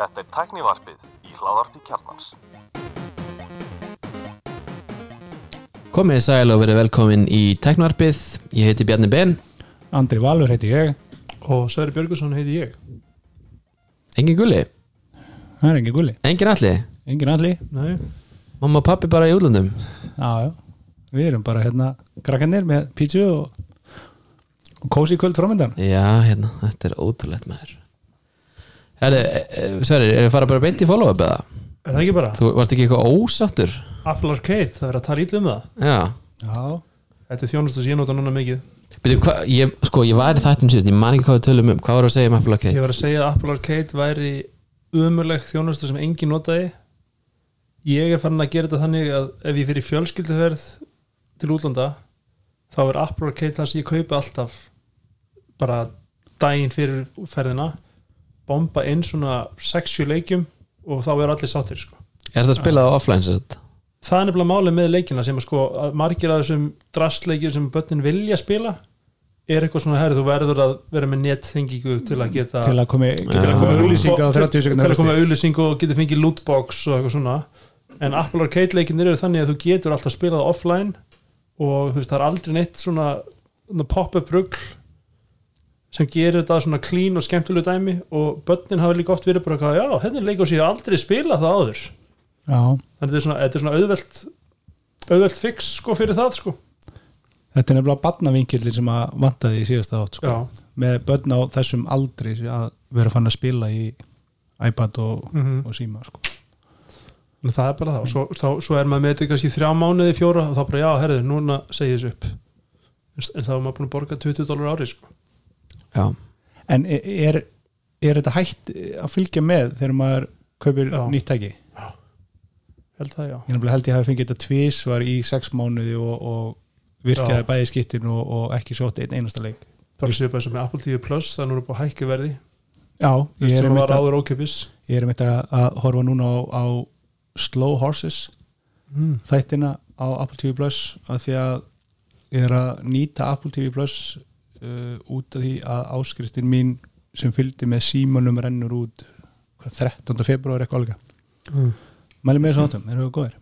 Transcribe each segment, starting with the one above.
Þetta er tæknivarpið í hláðarpi kjarnans. Komið sæl og verið velkomin í Teknvarpið Ég heiti Bjarni Ben. Andri Valur heiti ég. Og Sverri Björgusson heiti ég. Engin gulli, Það er engin gulli, engin alli? Engin alli. Nei, Mamma og pappi bara í útlöndum? Já, já, við erum bara hérna krakkanir með pítsu og kósi kvöld framöndan? Já, hérna, þetta er ótrúlegt með þér Herri, e, e, Sverri, er það fara bara beint í follow-up eða? er það ekki bara? Þú varst ekki eitthvað ósáttur? Apple Arcade, það verður að tala ítlu um það. Já. Já, Þetta er þjónustu sem ég nota núna mikið. Byrju, hva, ég, sko, ég var í þættum síðust, ég man ekki hvað við tölum um. Hvað var að segja um Apple Ég Arcade? var að segja að Apple Arcade væri umurleg þjónustu sem engin notaði. Ég er farin að gera þetta þannig að ef ég fyrir fjölskylduferð til útlanda þá er Apple Arcade það sem ég kaupi alltaf bara daginn fyrir ferðina bomba inn svona 60 leikjum og þá er allir sáttir sko Er þetta spilað á offline sem sagt? það er nefnilega málið með leikina sem að sko að margir af þessum drastleikir sem börnin vilja spila er eitthvað svona herri, þú verður að vera með netþengingu til að geta til að komi, Já. til að komi auðlýsinga á 30 til sekundar að koma auðlýsingu og geta fengið lootbox og eitthvað svona en Apple Arcade leikinir eru þannig að þú getur alltaf spilað offline og þú veist það er aldrei neitt svona, pop-up rugl sem gerir þetta svona clean og skemmtilegu dæmi og börnin hafa líka oft verið bara eitthvað, já, henni leikur sér aldrei spilað það áður Já, þannig þetta er svona, þetta er svona auðvelt auðvelt fix sko fyrir það sko þetta er nefnilega barnavinkilin sem að vantaði í síðasta átt sko. já, með börn á þessum aldri að vera fann að spila í iPad og, Mhm. og síma sko. en það er bara það og svo, þá, svo er maður með þetta kannski þrjá mánuði fjóra og þá bara, já, herðu, núna segi þessu upp en þá er maður búin að borga 20 dólar ári sko. Já, En er, er þetta hægt að fylgja með þegar maður kaupir Já. nýtt tæki? held það, já Ég held ég hafi fengið þetta tvísvar í sex mánuði og, og virkaði Já. bæði skiptin og, og ekki sótt einn einasta leik séu bara eins og með Apple TV Plus það er núna búin að hækka verði Já, ég er sem einmitt var að, er að, að horfa núna á, á Slow Horses mm. þættina á Apple TV Plus af því að ég er að nýta Apple TV Plus uh, út af því að áskriftin mín sem fylgdi með símanum rennur út hvað, 13. februar eitthvað alveg Mm. Mæli með þessu átum, þeir eru góðir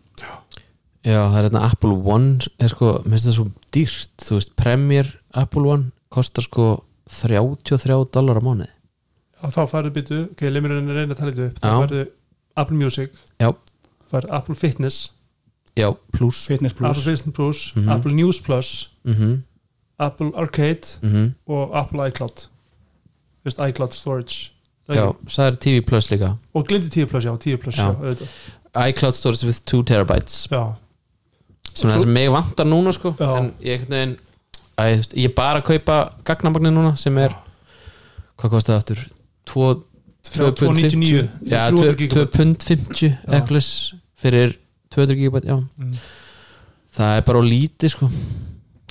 Já, það er hérna Apple One er sko, minnst það svo dýrt þú veist, Premier Apple One kostar sko 33 dólar á mánuði og þá færðu byttu, ok, lemur henni reyna að tala þetta upp þá Já. færðu Apple Music Já. færðu Apple Fitness Já, pluss Fitness Plus Apple Fitness Plus, Mhm. Apple News Plus mm Apple Arcade -hmm. og Apple iCloud. Þú veist, iCloud Storage. Já, það er TV Plus líka. Og glindi 10 Plus, já, 10 Plus Já. já, iCloud storage with 2 terabytes. Já, sem það sem mig vantar núna sko. Já. en ég er bara að kaupa gagnamagnin núna sem er, hvað kostar það aftur? 2 299 Já, 300 2 gigabit. pund 50 eitthvað fyrir 200 gigabæt já, Mm. það er bara á líti sko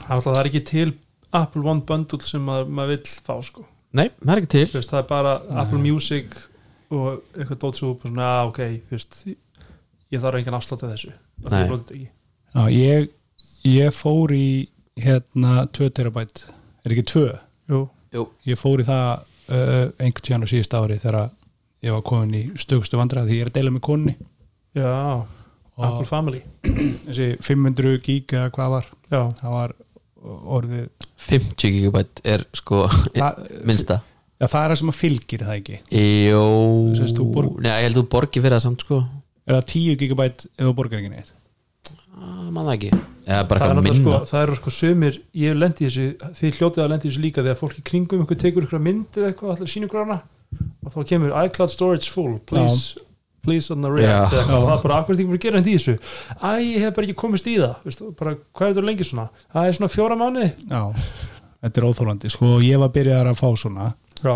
Það er alltaf- það er ekki til Apple One Bundle sem maður, maður vill fá sko. nei, það er ekki til. Veist, það er bara Apple Music og eitthvað dót svo upp og svona, já, ok, þú veist ég þarf engin afslátt af þessu. Nei. ég ég, ég fór í hérna 2 terabæt er ekki 2? Jú, Ég fór í það uh, einhvern tíðan á síðust ári þegar ég var komin í stökustu vandræð því ég er að deila með konni já, og Apple Family. þessi 500 giga hvað var Já, það var orðið 50 gigabæt er sko það, minnsta. Já, það er það sem að fylgir það ekki? Jó, þú borg- Nei, ég held þú borgi fyrir það samt sko. Er það 10 gigabæt ef þú borgar ekki neitt? Ah, man það ekki. Eða bara það er sko, það eru sko sömur ég lendi í þessu, þið hljótið að lendi í þessu líka þegar fólk í kringum ykkur tekur ykkur mynd eða eitthvað allir sínum grána og þá kemur iCloud storage full please, please on the react. Og það er bara akkur því ekki gera henni í þessu? Æ, ég hef bara ekki komist í það. Vistu, bara, hvað er þetta lengi svona? það er svona fjóra mánuði. Já, þetta er óþólandi sko, ég var byrjaðar að fá svona. Já,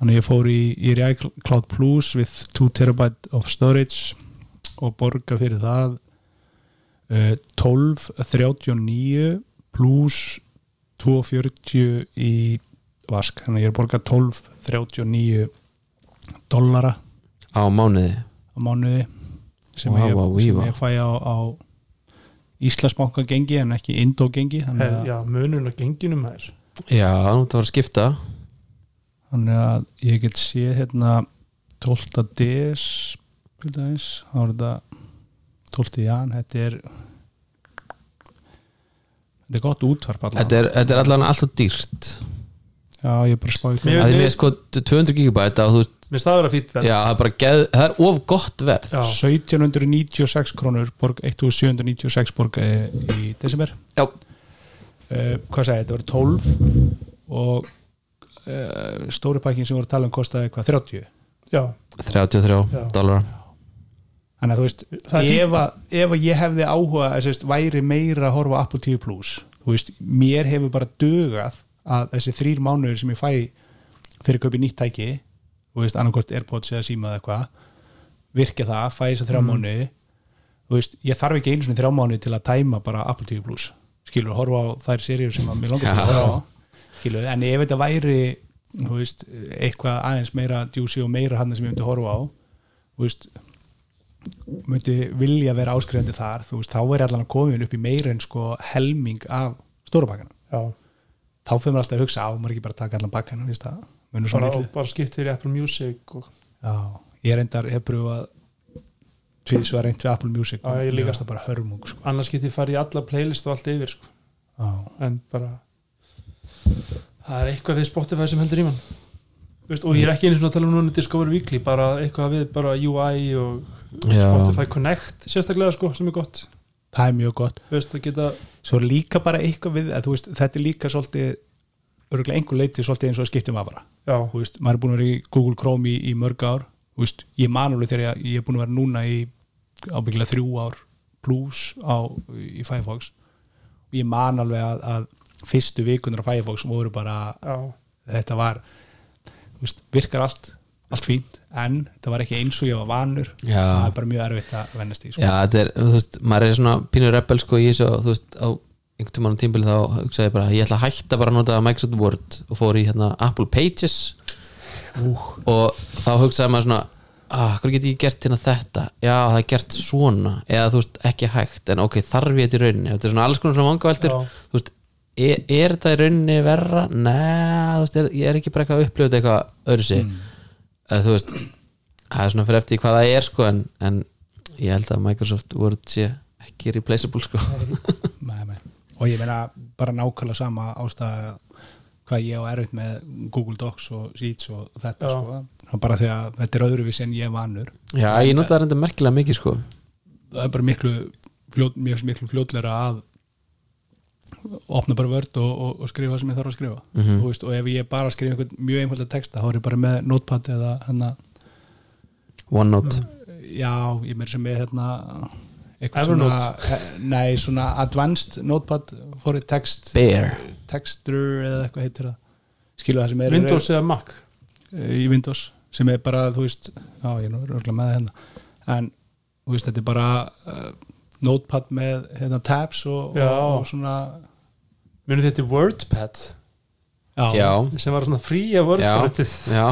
þannig ég fór í, er í iCloud Plus with 2 terabyte of storage og borga fyrir það uh, 12.39 plus 2.40 í vask. Þannig að ég er að borga 12.39 dollara. Á mánuði á mánuði sem, Vá, ég, vá, sem víva. ég fæ á, á Íslandsbanka gengi en ekki Indó gengi þannig Hef, að já munurinn á genginum er Já, það var að skipta þannig að ég get séð hérna 12. DS þá er þetta 12. jan, þetta er þetta er gott útvarp allavega. þetta er, þetta er allan alltaf dýrt já, ég er bara spáði Mér- að því með sko 200 gigabyte og þú veist, Mér staður að fýtt verð. Já, það er bara geð, það er of gott verð. Já. 1796 krónur borg 1796 borg e, í desember. Já, uh, hvað sagði, þetta var 12 og uh, stóri pakkin sem voru að tala um kostaði hvað? 30 Já, 33 Já. dólar þannig að þú veist, Það er ef, að, ef að ég hefði áhuga að væri meira að horfa Apple TV Plus þú veist, mér hefur bara dugað að þessi þrýr mánuður sem ég fæ fyrir að kaupi nýtt tæki þú veist, annarkort Airpods eða síma eða eitthvað virkja það, fæ þess að þrjá mánuði þú veist, ég þarf ekki einu svona þrjá mánuði til að tæma bara Apple TV Plus. Skilur, horfa á þær seríur sem að mér langar að horfa á. Skilur, en ef þetta væri þú veist, eitthvað aðeins meira djúsi og meira hann sem ég myndi horfa á þú veist myndi vilja vera áskrifandi þar þú veist, þá er allan að komin upp í meira en sko helming af stórabakana já þá fyrir maður alltaf að hugsa á, maður ekki bara taka allan svo bara, og bara skipt fyrir Apple Music og já, ég reyndar, hef pröfað tvísvað reynd við Apple Music Já, ég og líka. það bara hörmung sko. annars get ég farið í alla playlist og allt yfir sko. já, en bara það er eitthvað við Spotify sem heldur í mann Veist, og ég er ekki einu svona að tala um núna Discover Weekly, bara eitthvað við bara UI og Já. Spotify Connect sérstaklega sko, sem er gott það er mjög gott. Veist, geta, svo líka bara eitthvað við veist, þetta er líka svolítið örgulega einhver leiti svolítið eins og skiptum þú veist, maður er búin að vera í Google Chrome í, í mörg ár. Ég man alveg þegar ég, ég er búin að vera núna í ábyggilega þrjú ár plus á, í Firefox. Og ég man alveg að, að fyrstu vikunar á Firefox voru bara já, þetta var veist, virkar allt, allt fínt en þetta var ekki eins og ég var vanur Já. það er bara mjög erfitt að vennast í sko. Já, þetta er, þú veist, maður er svona pínur rebel sko í þessu, þú veist, á einhvern tímann tímbili þá hugsaði ég bara, ég ætla að hætta bara að nota Microsoft Word og fór í hérna Apple Pages og þá hugsaði maður svona ah, hvað get ég gert hérna þetta já, það er gert svona, eða þú veist, ekki hægt en ok, þarf ég þetta í rauninni þetta er svona alls konar svona vangaveltur Já. þú veist, er, er þetta í rauninni verra? Nei, þú veist, er, ég er ekki bara eitthvað að upplifa þetta eitthvað öðru sig mm. Þú veist, það er svona fyrir eftir hvað það er sko, en, en ég held að Microsoft Word sé ekki replaceable sko Nei, nei. og ég meina bara nákvæmlega sama ástæða hvað ég á erfitt með Google Docs og Sheets og þetta Já. sko. Bara því að þetta er öðruvísi en ég er vanur Já, ég nota það reynda merkilega mikið sko það er bara miklu, fljót, miklu, miklu fljótleira að opna bara vörd og, og, og skrifa það sem ég þarf að skrifa. Mhm. og, veist, og ef ég bara skrifa einhvern mjög einfalda texta þá er ég bara með notepad eða hérna, OneNote. Já, ég meir sem er hérna eitthvað svona, Evernote. eh, nei, svona advanced notepad for text Bear texture eða eitthvað heitir það. Skilu það sem er Windows eða Mac? Í Windows sem er bara, þú veist já, ég er nú örgulega með það hérna. En, þú veist, þetta er bara uh, notepad með hérna, tabs og, Já. og, og svona munið þetta er WordPad? Já, sem var svona fría WordPad já.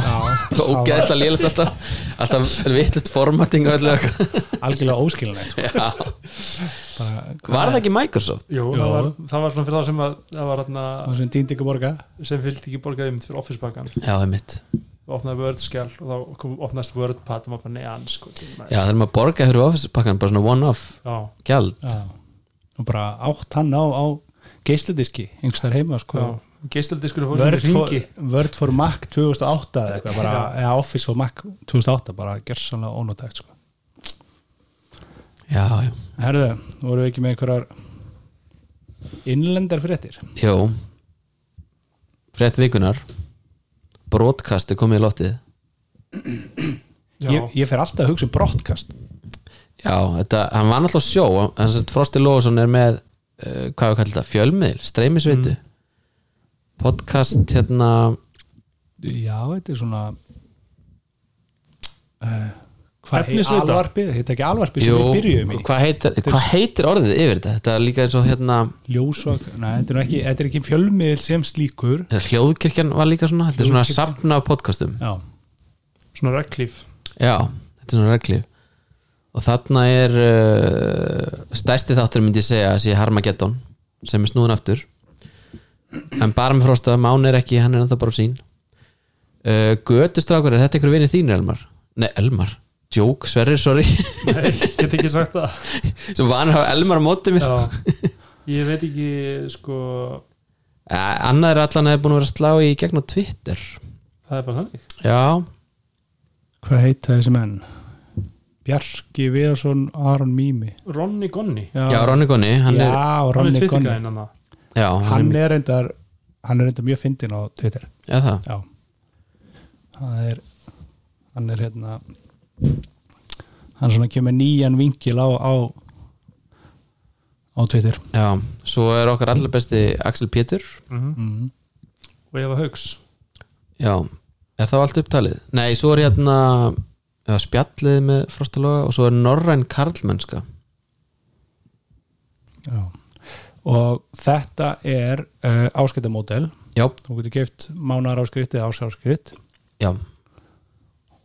og gæðslega lélegt alltaf alltaf vittlust formatting algjörlega óskilinætt sko. Já. bara, Var það ekki Microsoft? Jú, Jú. það var, það var svona fyrir það sem að, það var það sem dýndi ekki að borga. sem fylgdi ekki borgaði um fyrir Office bakkan Já, það er mitt og opnaði Word-skjál og þá kom, opnaðist WordPad og maður bara neðan sko, Já, það er maður. Að borga fyrir office pakkan bara svona one-off já, já. og bara átt hann á, á geisladiski, einhvers þar heima sko. já. geistaldiskur fór Word, for, ringi Word for Mac 2008 eða eitthvað bara, eða Office for Mac 2008 bara gersanlega ónótægt sko. Já, já, Herðu, voru við ekki með einhverjar innlendar fréttir? Jó. Frétt vikunar Broadcast er komið í loftið. Já, ég, ég fer alltaf að hugsa um brottkast Já, þetta, hann var náttúrulega sjó Frosti Lóðsson er með hvað við kallum þetta, fjölmiðl, streymisveitu podcast hérna já, þetta er svona uh, hvað heit Efnisveita? alvarpið, þetta ekki alvarpið sem við byrjuðum í. hvað heitir, hvað heitir orðið yfir þetta? Þetta er líka eins og hérna ljósvak, nei, þetta er, nú ekki, þetta er ekki fjölmiðl sem slíkur. Hljóðkirkjan var líka svona, þetta er svona af podcastum. Já, svona reglíf Já, þetta er svona reglif og þarna er uh, stærsti þáttur myndi ég segja að sé Harmageddon sem er snúðun aftur. En bara með frosta, Mán er ekki hann er ennþá bara á sín. Uh, Götustrákur, er þetta einhverju vinið þínir Elmar? Nei, Elmar, Jók, Sverrir, sorry. Nei, ég get ekki sagt það. Sem vanur hafa Elmar á móti mér. Já, ég veit ekki sko, uh, Annar er allan að búin að vera að slá í gegn á Twitter. það er bara þannig. Já, Hvað heita þessi menn? Bjarki Viðarsson, Aron Mými Ronni Gonni, já, Ronny Gonni hann Já, er, hann Ronni Gonni. hann já, hann, Hann er, reyndar hann er reyndar mjög fyndin á Twitter. Já, það? Já. Það er hann er hérna hann svona kemur nýjan vinkil á á, á Twitter. Já, svo er okkar allar besti Axel Pétur. Mm. og Eva Haugs Já, er þá allt upptalið? Nei, svo er hérna já, spjallið með frostaloga og svo er Norræn Karlmennska. Já. Og þetta er uh, áskiptamódel Já, þú getur keft mánar áskrift eða ásáskrift já.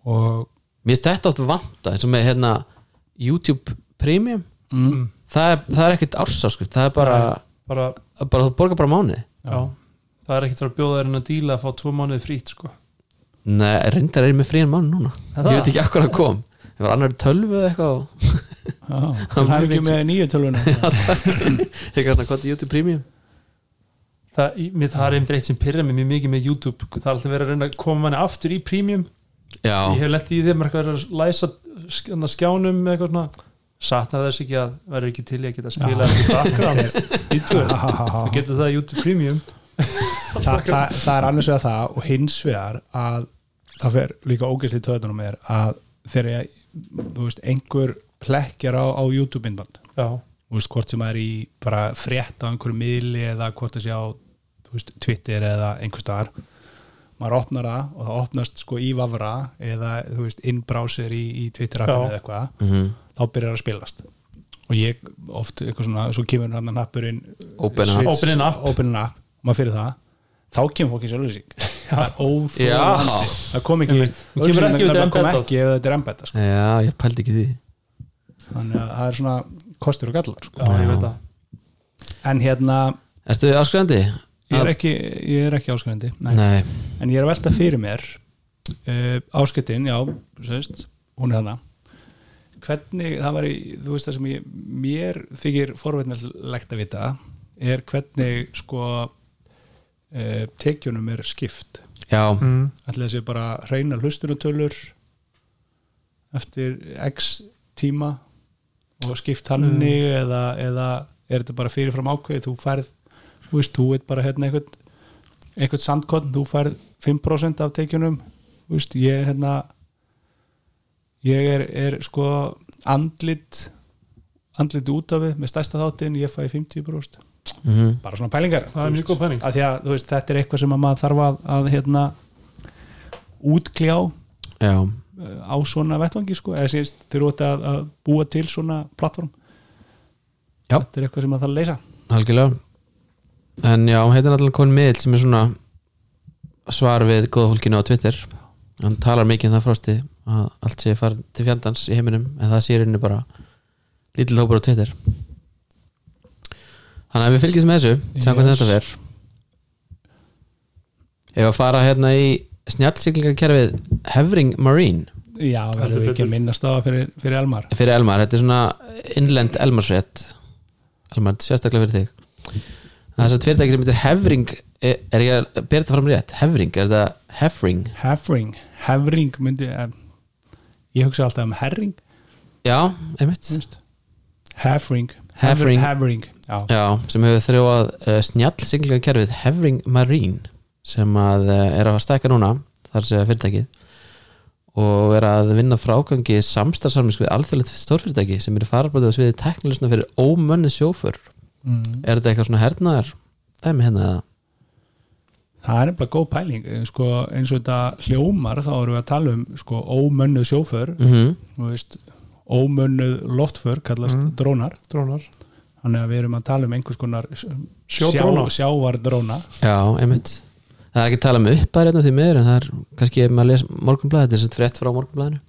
Og Mér finnst þetta oft vanta eins og með hérna YouTube Premium. Mm. það er, það er ekkert ársáskrift það er bara, bara, bara þú borgar bara mánuði. Já. það er ekkert að bjóða þér en að díla að fá tvo mánuði frýtt sko. Nei, reyndar er ég með frían mánu núna. Það? Ég veit ekki akkur að kom. Ég var annar tölvu eða eitthvað og Já, til mjög hæfingi fínt. með nýju tölvuna. Ég gæti að kvota YouTube Premium. Það, í- mér, það er einmitt eitt sem pyrra mig mjög mikið með YouTube. Það er alltaf verið að reyna að koma manni aftur í premium. Já, ég hef lett í þeim að vera að læsa sk- þarna skjánum með eitthvað svona. Satna þess ekki að verður ekki til í að geta spila eftir background. Vídeóið. þú getur það í YouTube Premium. Þa, það, það er annars vegar það og hins vegar að það fer líka ógeðsli töðunum er að þegar ég, þú veist, einhver plekkjar á, á YouTube innband já, þú veist, hvort sem er í bara frétt á einhverju miðli eða hvort það sé á þú veist, Twitter eða einhver staðar maður opnar það og það opnast sko í vafra eða þú veist, innbrásir í, í Twitter appinu Já. eða eitthvað mm þá byrjar að spilast. Og ég oft eitthvað svona, svo kemur hann að nappurinn Open switch- Open app, og maður fyrir það þá kemur fólki sjálfsík það er Já. Óþólandi það kom ekki. Hún kemur ekki ef þetta er það embedda sko. Já, ég pældi ekki því þannig að það er svona kostur og gallar sko. já, ég Já. veit það en hérna, Ertu áskrifandi? ég er ekki ég er ekki áskrifandi, nei. Nei, en ég er að velta fyrir mér uh, áskiptin, já sést, hún er þarna hvernig, það var í, þú veist það sem ég, mér þykir forveitnilegt að vita er hvernig sko uh, tekjunum er skipt. Já, mm. ætli þessi bara hreina hlustunutölur eftir x tíma og skipt hanni eða, eða er þetta bara fyrirfram ákveð þú færð, þú veist, þú veit bara hérna einhvern, einhvern sandkotn þú færð 5% af tekjunum. Þú veist, ég er hérna ég er, er sko andlit andlit út af við með stærsta þáttin ég fæ 50% mm bara svona pælingar. Pæling. Að þú veist, þetta er eitthvað sem að maður þarf að, að hérna útkljá já. uh, á svona vettvangi sko, eða sést þurfa þetta að, að búa til svona plattform Já. þetta er eitthvað sem maður þarf að leysa. Algjörlega. En já, heitir náttúrulega konin miðl sem er svona svar við góða fólkinu á Twitter. Hann talar mikið um það frosti að allt sé farið til fjandans í heiminum en það sé reynu bara lítill hópur á Twitter þannig að við fylgjum með þessu sjá hvernig Yes. þetta fer. Ef að fara hérna í snjallsiklingakerfið Hefring Marine? Já, verðum við ekki minnast á það fyrir, fyrir Elmar? Fyrir Elmar, þetta er svona innlend Elmarsrétt. Elmar, þetta er sérstaklega fyrir þig. Það er svo fyrirtæki sem heitir Hefring er, er ég að bera þetta fram rétt? Hefring, er þetta Hefring Hefring, Hefring myndi eh, ég hugsa alltaf um Herring. Já, einmitt. Þú veist. Já, já, sem hefur þrjóað uh, snjallsiklingakerfið Hefring Marine sem að uh, er að stækka núna þar sé fyrirtækið og er að vinna frágangi samstarfsamlings við alþjóðlegt stórfyrirtæki sem eru farabótið á sviði teknilisna fyrir ómönni sjófur mm. er þetta eitthvað svona hernaðar dæmi hérna eða? það er nefnilega góð pæling. Eh, sko, eins og þetta hljómar þá erum við að tala um sko, ómönnuð sjóför. Mm þú veist, ómönnuð loftför kallast Mhm. drónar. Drónar þannig að við erum að tala um einhvers konar Sjódróna. sjá, sjávardróna Já, einmitt. Það er ekki að tala um uppæður hérna því miður en það er kannski ef maður les morgunblæði þetta er svona frétt frá morgunblæðinu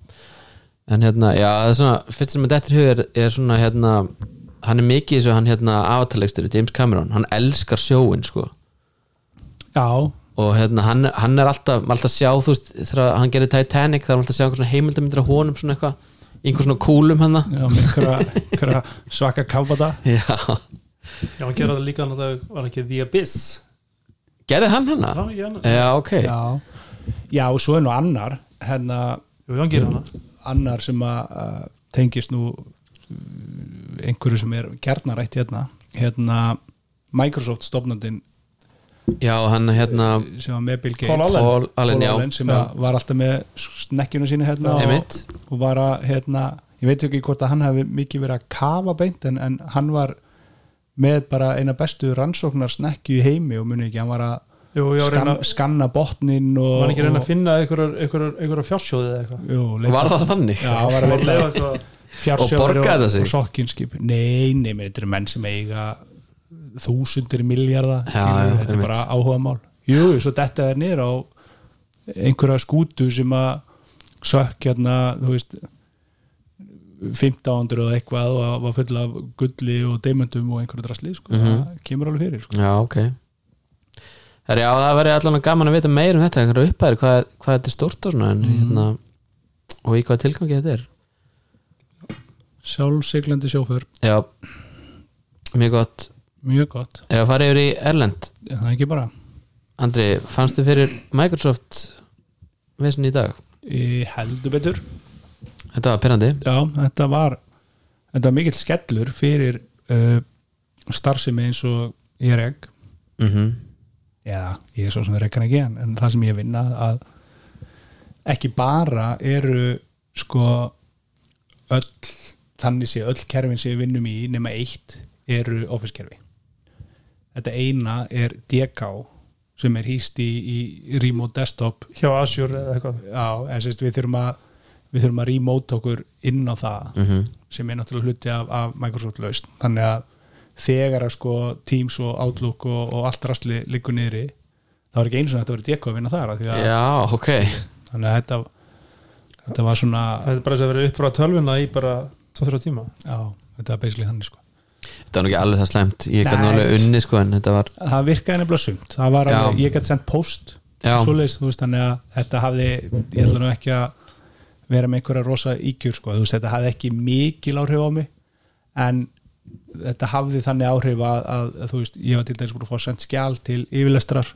en hérna, já, það er svona fyrst sem að þetta hug er, er svona hérna hann er mikið eins og hann hérna avatalegstur James Cameron, hann elskar sjóin sko. Já, og hérna, hann, hann er alltaf alltaf sjá, þú veist, þegar hann gerir Titanic það er alltaf að sjá einhver svona heimildamindir af honum svona eitthvað, í einhver svona kúlum hann Já, einhverja svaka káfata já, Já, hann gerði það líka náttúrulega, var ekki The Abyss? Gerði hann hana? Það var ekki hann já, ok, Já, já og svo er nú annar hérna Jú, hann gerir hana. Annar sem að uh, tengist nú uh, einhverju sem er gjarnarætt hérna. Hérna Microsoft stofnandinn já, hann hérna sem var með Bill Gates. Paul Allen. Paul Allen, sem var alltaf með snekkjuna sína hérna og, og var að hérna, ég veit ekki hvort að hann hefði mikið verið að kafa beint en, en hann var með bara eina bestu rannsóknar snekkju í heimi og muni ekki, hann var að Jú, já, skan, reyna, skanna botnin og, var hann ekki reyna að finna einhverjar fjársjóði eða eitthvað? Jú, var það þannig? Já, hann var að leita fjársjóður Og og sokkinskip nei, nei, þetta eru menn sem eiga þúsundir miljardar þetta er bara áhuga mál jú, svo þetta er niður á einhverja skútu sem að sökk hérna, þú veist 1500 og eitthvað og var full af gulli og deimöndum og einhverju drasli, sko, Mhm. það kemur alveg fyrir sko. já, ok. Herri, já, það verði allan gaman að vita meir um þetta einhverja uppæður, hvað, hvað þetta er stórt og svona en, hérna, og í hvað tilgangi þetta er. Sjálfsiglandi sjófur, já, mjög gott mjög gott. Ef að fara yfir í Erlend. Það er ekki bara, Andri, fannstu fyrir Microsoft vesin í dag? ég heldur betur. Þetta var pyrrandi Já, þetta var þetta var mikill skellur fyrir uh, starfsemi eins og ég er egg mm eða ég er svo sem er ekkan ekki en, það sem ég vinna að ekki bara eru sko öll þannig sé öll kerfin sem við vinnum í nema eitt eru office kerfi þetta eina er DK sem er hýst í, í remote desktop. Hjá Azure eða eitthvað. Já, en sérst við þurfum að við þurfum að remote okkur inn á það -hmm. sem er náttúrulega hluti af, af Microsoft laust þannig að þegar að sko Teams og Outlook og, og allt rastli liggur niðri þá er ekki eins og þetta verið dekku að vinna þar af því að, Já, ok. Þannig að þetta þetta var svona það er bara að vera upp frá tölvuna í bara 2-3 tíma. Já, þetta var basically þannig sko Þetta var ekki alveg það slæmt. Ég gæti nálega unni sko en þetta var það virkaði nefnilega sumt. Það var alveg, ég gæti sendt post Já. svoleiðis, þú veist, þannig að þetta hafði ég ætla nú ekki að vera með einhverja rosa ígjur sko, þú veist, þetta hafði ekki mikil áhrif á mig en þetta hafði þannig áhrif að, að, að þú veist, ég var til dæmis búin að fá sendt skjál til yfirlestrar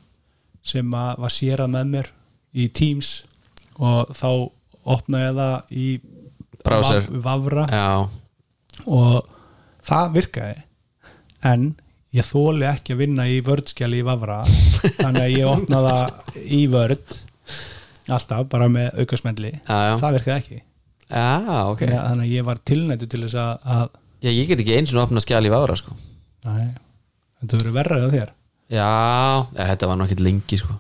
sem að var sérað með mér í Teams og þá opnaði ég það í Vavra og það virkaði. En ég þóli ekki að vinna í vördskjali í Vavra. Þannig að ég opnaði það í vörd alltaf bara með aukasmendli það virkaði ekki. Já, ok. Þannig að- þannig að ég var tilnættu til þess að, að Já, ég get ekki eins og opna skjál í vára sko. Næ, þetta verður verraðið á þér. Já, ja, þetta var nokkið lengi sko.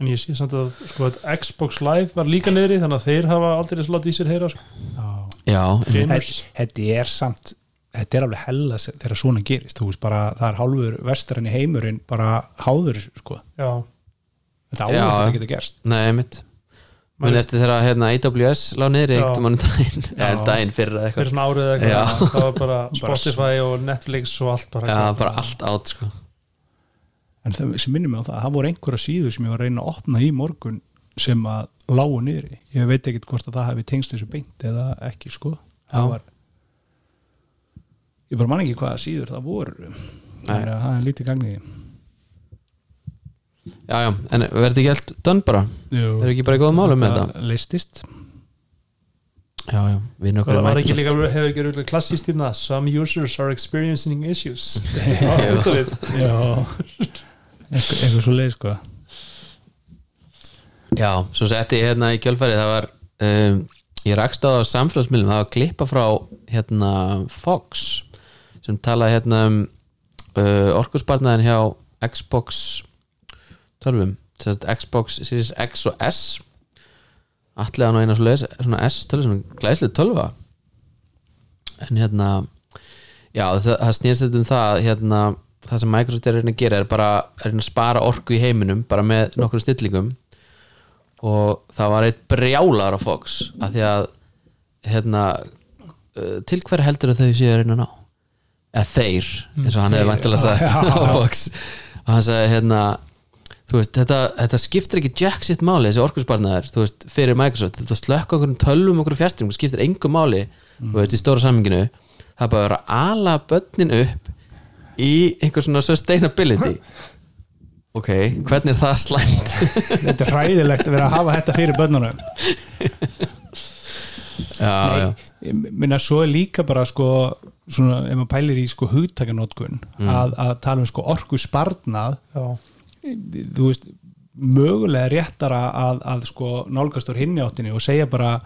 En ég sé samt að sko, að Xbox Live var líka niðri þannig að þeir hafa aldrei slát í sér heyra sko. Já. Já, Gamers. þetta þetta er samt þetta er alveg hella þegar svona gerist. Þú veist bara, það er hálfur vestarinn í heimurinn bara háður sko. Já, þetta áður að geta gerst. Nei, mitt Muni eftir þegar hérna, AWS lá niður einhvern mann daginn. Eða fyrir eitthvað. Svona árið eitthvað. Það var bara Spotify og Netflix og allt bara, Já, bara allt átt sko. En það sem minnum mig á það, það voru einhverja síður sem ég var að reyna að opna í morgun sem að lágu niðri. Ég veit ekkit hvort að það hefði tengst þessu beint eða ekki sko. Það Já. var ég bara man ekki hvaða síður það voru. Þannig að það er lítið gagnið Já, já, en verði ekki allt dönn bara? Erum við ekki bara í góðum málum með þetta? leistist Já, já, við erum okkur Það að var ekki líka, hefur ekki rúglega klassíst í það Some users are experiencing issues. Já, út af við. Já. Eitthvað, svo leið sko. Já, svo setti ég hérna í kjölfæri það var, um, ég rakst á samfélagsmiðlum, það var klippa frá hérna Fox sem talaði hérna um uh, orkusbarnaðin hjá Xbox 12 sem sagt Xbox Series X og S. Allega nú eina svona S tölvu sem glæslega tölva. En hérna já það, það snýrst þetta um það hérna, það sem Microsoft er að að gera er bara að reyna að spara orku í heiminum bara með nokkur stillingum og það var eitt brjálar á Fox af því að hérna, uh, til hver heldur þau séu að reyna að ná eða þeir, eins og hann hefði vantilega sagt. Á Fox. Og hann sagði hérna veist, þetta, þetta skiptir ekki jack sitt máli þessi veist, fyrir Microsoft. Þetta slökka okkur tölvum okkur fjárstyrning skiptir engu máli, þú veist, í stóra samminginu það er bara að vera að ala börnin upp í einhver svona sustainability. Ok, hvernig er það slæmt? Þetta er hræðilegt að vera að hafa þetta fyrir börnunum já, já, minna svo er líka bara sko svona, ef maður pælir í sko hugtakanótkun að, að tala um sko orku sparnað þú veist, mögulega réttara að, að sko nálgast úr hinni áttinni og segja bara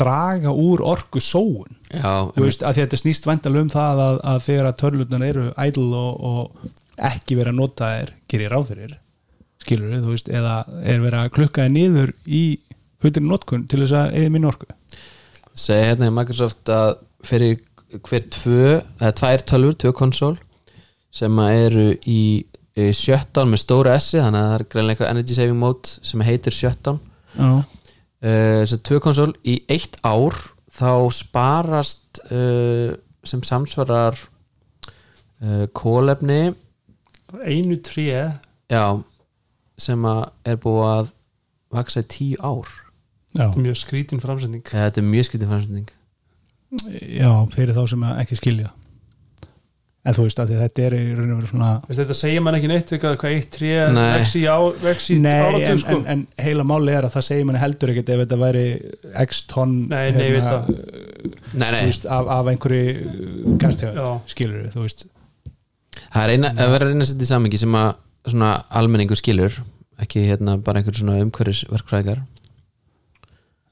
draga úr orku sóun já þú veist, að þetta snýst væntalega um það að, að þegar að törlunar eru idle og, og ekki vera notaðir gerir ráð fyrir skilur þú veist, eða er verið að klukka þér niður í hutinu notkun til þess að eða minn orku segi hérna í Microsoft að fyrir hver tvö, eða tvær tölfur, tvö konsól sem eru í, í shutdown með stóra S þannig að það er greinlega eitthvað energy saving mode sem heitir shutdown uh, þess að tvö konsól í eitt ár þá sparast uh, sem samsvarar uh, kólefni einu tré. Já, sem að er búið að vaksa í tíu ár já, mjög skrítin framsending Eða, þetta er mjög skiptið fannstending já, fyrir þá sem ekki skilja en þú veist að þetta er í raun og veru svona Veist, þetta segir mann ekki neitt eitthvað hvað eitt tré Nei. vex í, á, vex í Nei, en, áratug sko. en, en heila máli er að það segir manni heldur ekkert ef þetta væri x tonn Nei, nei, ég veit það. nei, nei, þú veist, af, af einhverju Já. skilur þú veist það er eina, að vera að reyna að setja í samingi sem að svona almenningur skilur ekki hérna bara einhver svona umhverfisverkfræðingar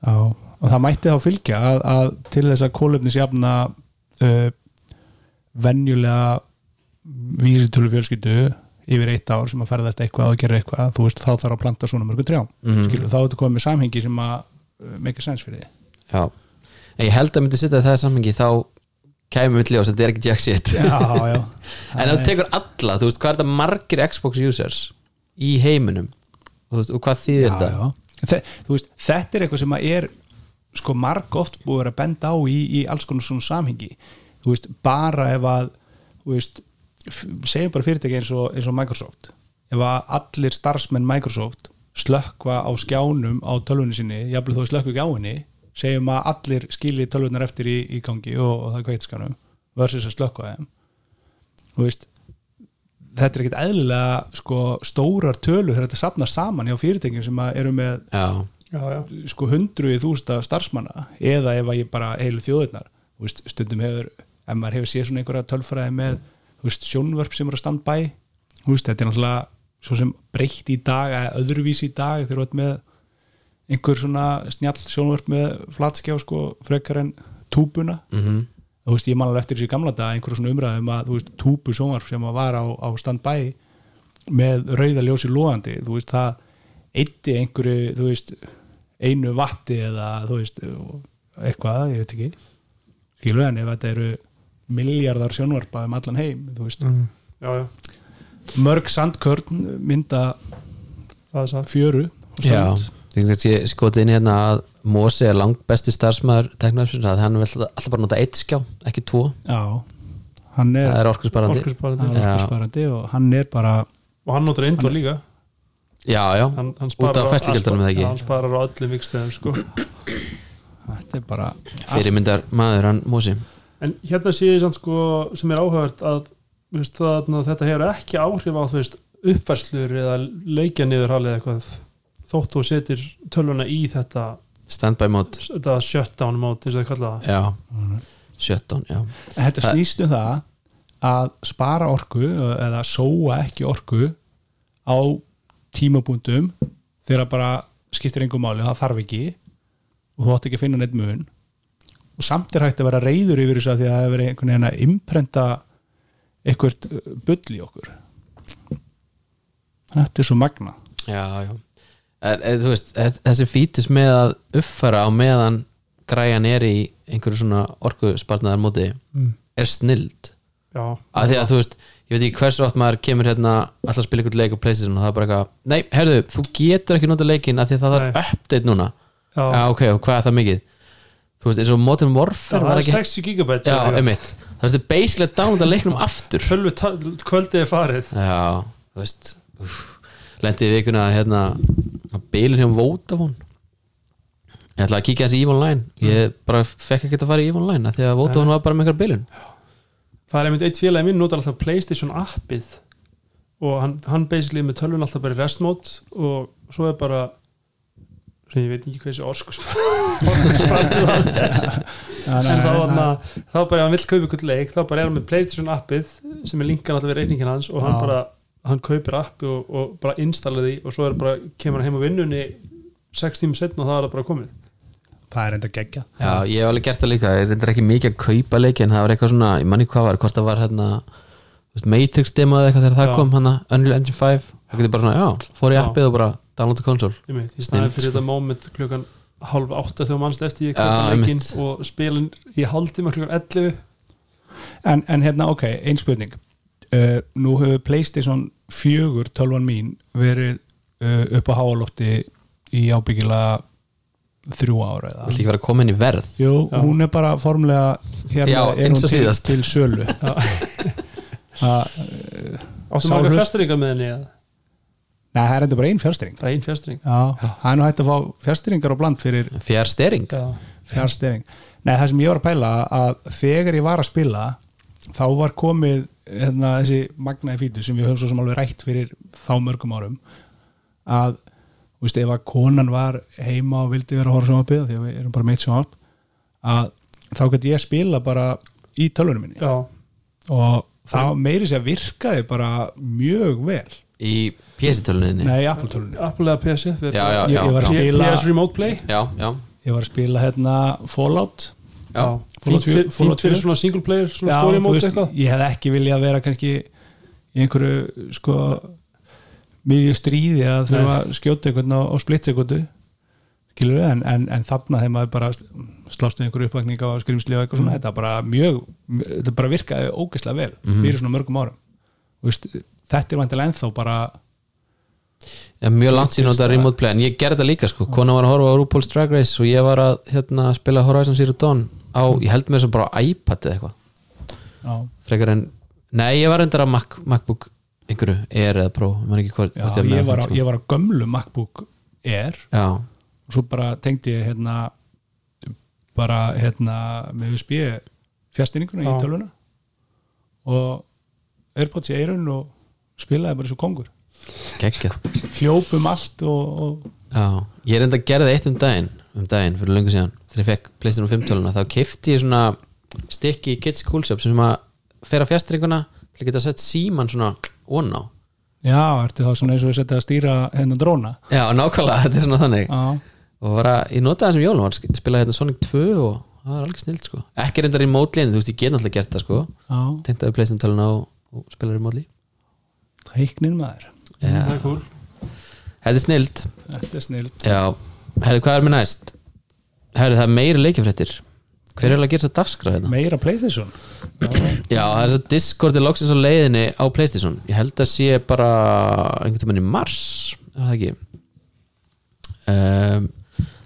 Já, og það mætti þá fylgja að, að til þess að kólefnisjafna uh, venjulega vísitölu fjölskyldu yfir eitt ár sem að ferðast eitthvað og gera eitthvað, þú veist, þá þarf að planta svona mörgum trjám, Mhm. skilur, þá er þetta komið með samhengi sem að make a sense fyrir því já, en ég held að myndi setja það í samingi þá kæmi mitt ljós, þetta er ekki jack shit. Já, já. En þú tekur alla, þú veist, hvað er þetta margir Xbox users í heiminum? Og, veist, og hvað þýðir þetta veist, þetta er eitthvað sem er sko marg oft búið að vera að benda á í, í alls konar svona samhengi. Þú veist, bara ef að veist, segjum bara fyrirtæki eins og, eins og Microsoft. Ef að allir starfsmenn Microsoft slökkva á skjánum á tölvunni sinni, jafnvel þó slökkva ekki á henni segjum að allir skilji tölvunar eftir í, í gangi og, og það er kveitskjánum versus að slökkva þeim. Þú veist þetta er ekkert eðlilega sko, stórar tölur þegar þetta safnar saman hjá fyrirtækjum sem að eru með já, sko hundruði þústa starfsmanna eða ef að ég bara heilu veist, stundum hefur, ef maður hefur séð svona einhverja tölfræði með veist, sjónvörp sem eru að standa bæ veist, þetta er náttúrulega svo sem breytt í dag eða öðruvísi í dag þegar þú ert með einhver svona snjall sjónvörp með flatskjá sko frekar en túbuna. Mhm þú veist, ég man alveg eftir þessi gamla dag einhverjum svona umræðum að, þú veist, túbu sjónvarp sem að var á, á standbæ með rauða ljósi lóandi þú veist, það eitti einhverju, þú veist einu vatti eða, þú veist eitthvað, ég veit ekki. Skilu en ef þetta eru miljardar sjónvarpa um allan heim þú veist, Mm. já, já, mörg sandkörn mynda er fjöru og Já, strand. Ég skotið inn hérna að Mósi er langt besti starfsmæður teknarfsins að hann vil alltaf bara nota eitt skjá, ekki tvo. Já, hann er, það er orkusparandi. orkusparandi. Hann Já. orkusparandi og hann er bara og hann notar Indoor líka. Já, já, hann, hann Út af færslugjöldunum, eða ekki? hann sparar á öllum vikstöðum sko. þetta er bara fyrirmyndar maður hann Mósi. En hérna sé ég samt sko sem er áhugavert að þú veist, það, þetta hefur ekki áhrif á þú veist, uppfærslur eða leikja niður halið eitthvað þótt þú setir tölvuna í þetta, standby mode, þetta shutdown mót eins og það kalla það. Já. Shutdown, já. Þetta Það- snýst um það að spara orku eða sóa ekki orku á tímabúndum þegar bara skiptir engum máli það þarf ekki og þú átt ekki að finna neitt mun. Og samt er hægt að vera reyður yfir þess að því að það hefur verið einhvern veginn að imprenta eitthvað bull í okkur. Þetta er svo magna já, já en, en, þú veist, þe- þessi fítis með að uppfæra á meðan græjan er í einhverju svona orkuspartnaðar móti mm. er snild. Já, að því að þú veist, ég veit ekki hversu oft maður kemur hérna alltaf að spila ykkur leik á Playstation og það er bara eitthvað, nei, herðu, þú getur ekki nota leikin að því að það Nei. update núna. Já, já, ok, og hvað er það mikið? Þú veist, eins og Modern Warfare það var er ekki, 60 gigabæt já, einmitt. Það veist, basically að downloada leiknum aftur. Kvöldið er farið. Já, þú veist úff. Lendi í vikuna að hérna að bilin hjá Vodafone. Ég ætla að kíkja þessi í online ég bara fekk ekki að fara í online af því að Vodafone var bara með einhver bilun það er einmitt eitt félagi minn notar alltaf Playstation appið. Og hann, hann basically er með tölvun alltaf bara í rest mode og svo er bara sem ég veit ekki hvað þessi orkus en þá, hana, þá bara ef hann vill kaupa ykkur leik þá bara er hann með Playstation appið sem er linkan alltaf við reikningin hans og hann bara hann kaupir appi og, og bara installa því og svo er bara, kemur hann heim á vinnunni sex tímum setna og það er bara komið það er enda geggja Já, ég hef alveg gert það líka, ég reyndar ekki mikið að kaupa leiki en það var eitthvað svona, ég manni hvað var hvort það var hérna, Matrix demo eða eitthvað þegar það Já. kom, hérna, Unreal Engine 5 það getur bara svona, já, fór í Já. appið og bara downloada konsól ég veit, í staðin Snilld, fyrir sko. þetta moment klukkan hálf átta þegar mannst eftir ég kaupa leikinn einmitt. og spila í hálftíma klukkan 11 en, en hérna, ok, ein spurning uh, nú hefur Playstation 4 tölvan mín verið uh, upp á háalofti í ábyggilega þrjú ára eða. Vill ekki vera komin í verð? Jú, Já. hún er bara formulega hérna Já, er eins hún og til, síðast. til sölu. Að áttu marga hlust- fjastringar með henni eða? Nei, það er enda bara ein fjárstyrring bara ein fjastring Já, það er nú hægt að fá fjárstyrringar og bland fyrir fjær stering já, fjárstyrring Nei, það sem ég var að pæla að þegar ég var að spila þá var komið hérna, þessi magnaði fítu sem við höfum svo sem alveg rætt fyrir þá mörgum árum að, þú veist, ef að konan var heima og vildi vera að horfa sjónvarpið því að við erum bara meitt sjónvarp að þá gæti ég spila bara í tölvunum minni. Já, og það meiri sér virkaði bara mjög vel. Í PS-tölunniðinni Nei, í Apple tölunni Apple eða PS Já, já, ég, ég var að já. spila PS Remote Play? Já, já, ég var að spila hérna Fallout. Já. Fínt fyrir, 4, Fallout fínt fyrir 4. svona single player svona Já, story mode eitthvað. ég hef ekki viljað vera kannski í einhverju sko miðju stríði að þurfa að skjóta einhvern á, á við, en, en, en þarna þegar maður bara slást við einhverju uppvakning á skrimsli og eitthvað svona, þetta bara mjög þetta bara virkaði ógeðslega vel fyrir svona mörgum árum. Þú veist, þetta er vantilega ennþá bara Já, mjög langt síðan á þetta remote play en ég gerði það líka sko, kona var að horfa á RuPaul's Drag Race og ég var að hérna, spila Horizon Zero Dawn á, ég held þess að bara á iPad eða eitthvað. Já, frekar en, nei ég var endar á Mac, MacBook einhverju, Air eða Pro ég man ekki hvort já, hvort ég, með var, á- ég var á gömlu MacBook Air. Já, og svo bara tengdi ég hérna bara hérna með USB fjastýringuna í tölvuna. Og Airpods í eirun og spilaði bara svo kongur hljópum allt og, og já, ég er enda að gera það eitt um daginn um daginn fyrir löngu síðan, þegar ég fekk Playstation 5 töluna, þá kefti ég svona stykki í Kids Cool Shop sem að fer á fjastringuna til að geta sett síman svona on á. Já, ertu þá svona eins og að setja að stýra hérna dróna? Já, nákvæmlega, þetta er svona þannig. Já, og var að, ég notaði það sem jólum var að spila hérna Sonic 2 og það var alveg snilt sko. Ekki reyndar í mótlinni, þú veist ég get náttúrulega gert það sko. Tengtaði Playstation töluna og, og spilaði í mótli teiknin maður það Já, er cool. Þetta er snilt þetta er snild. Herri, hvað er mér næst? Herri, það er meiri leikjafréttir. Hver er að gera þess að dagskrá hérna? meira Playstation? Já, það er að Discord er loksins á leiðinni á Playstation. Ég held að sé bara einhvern tímann í mars er það ekki? Um,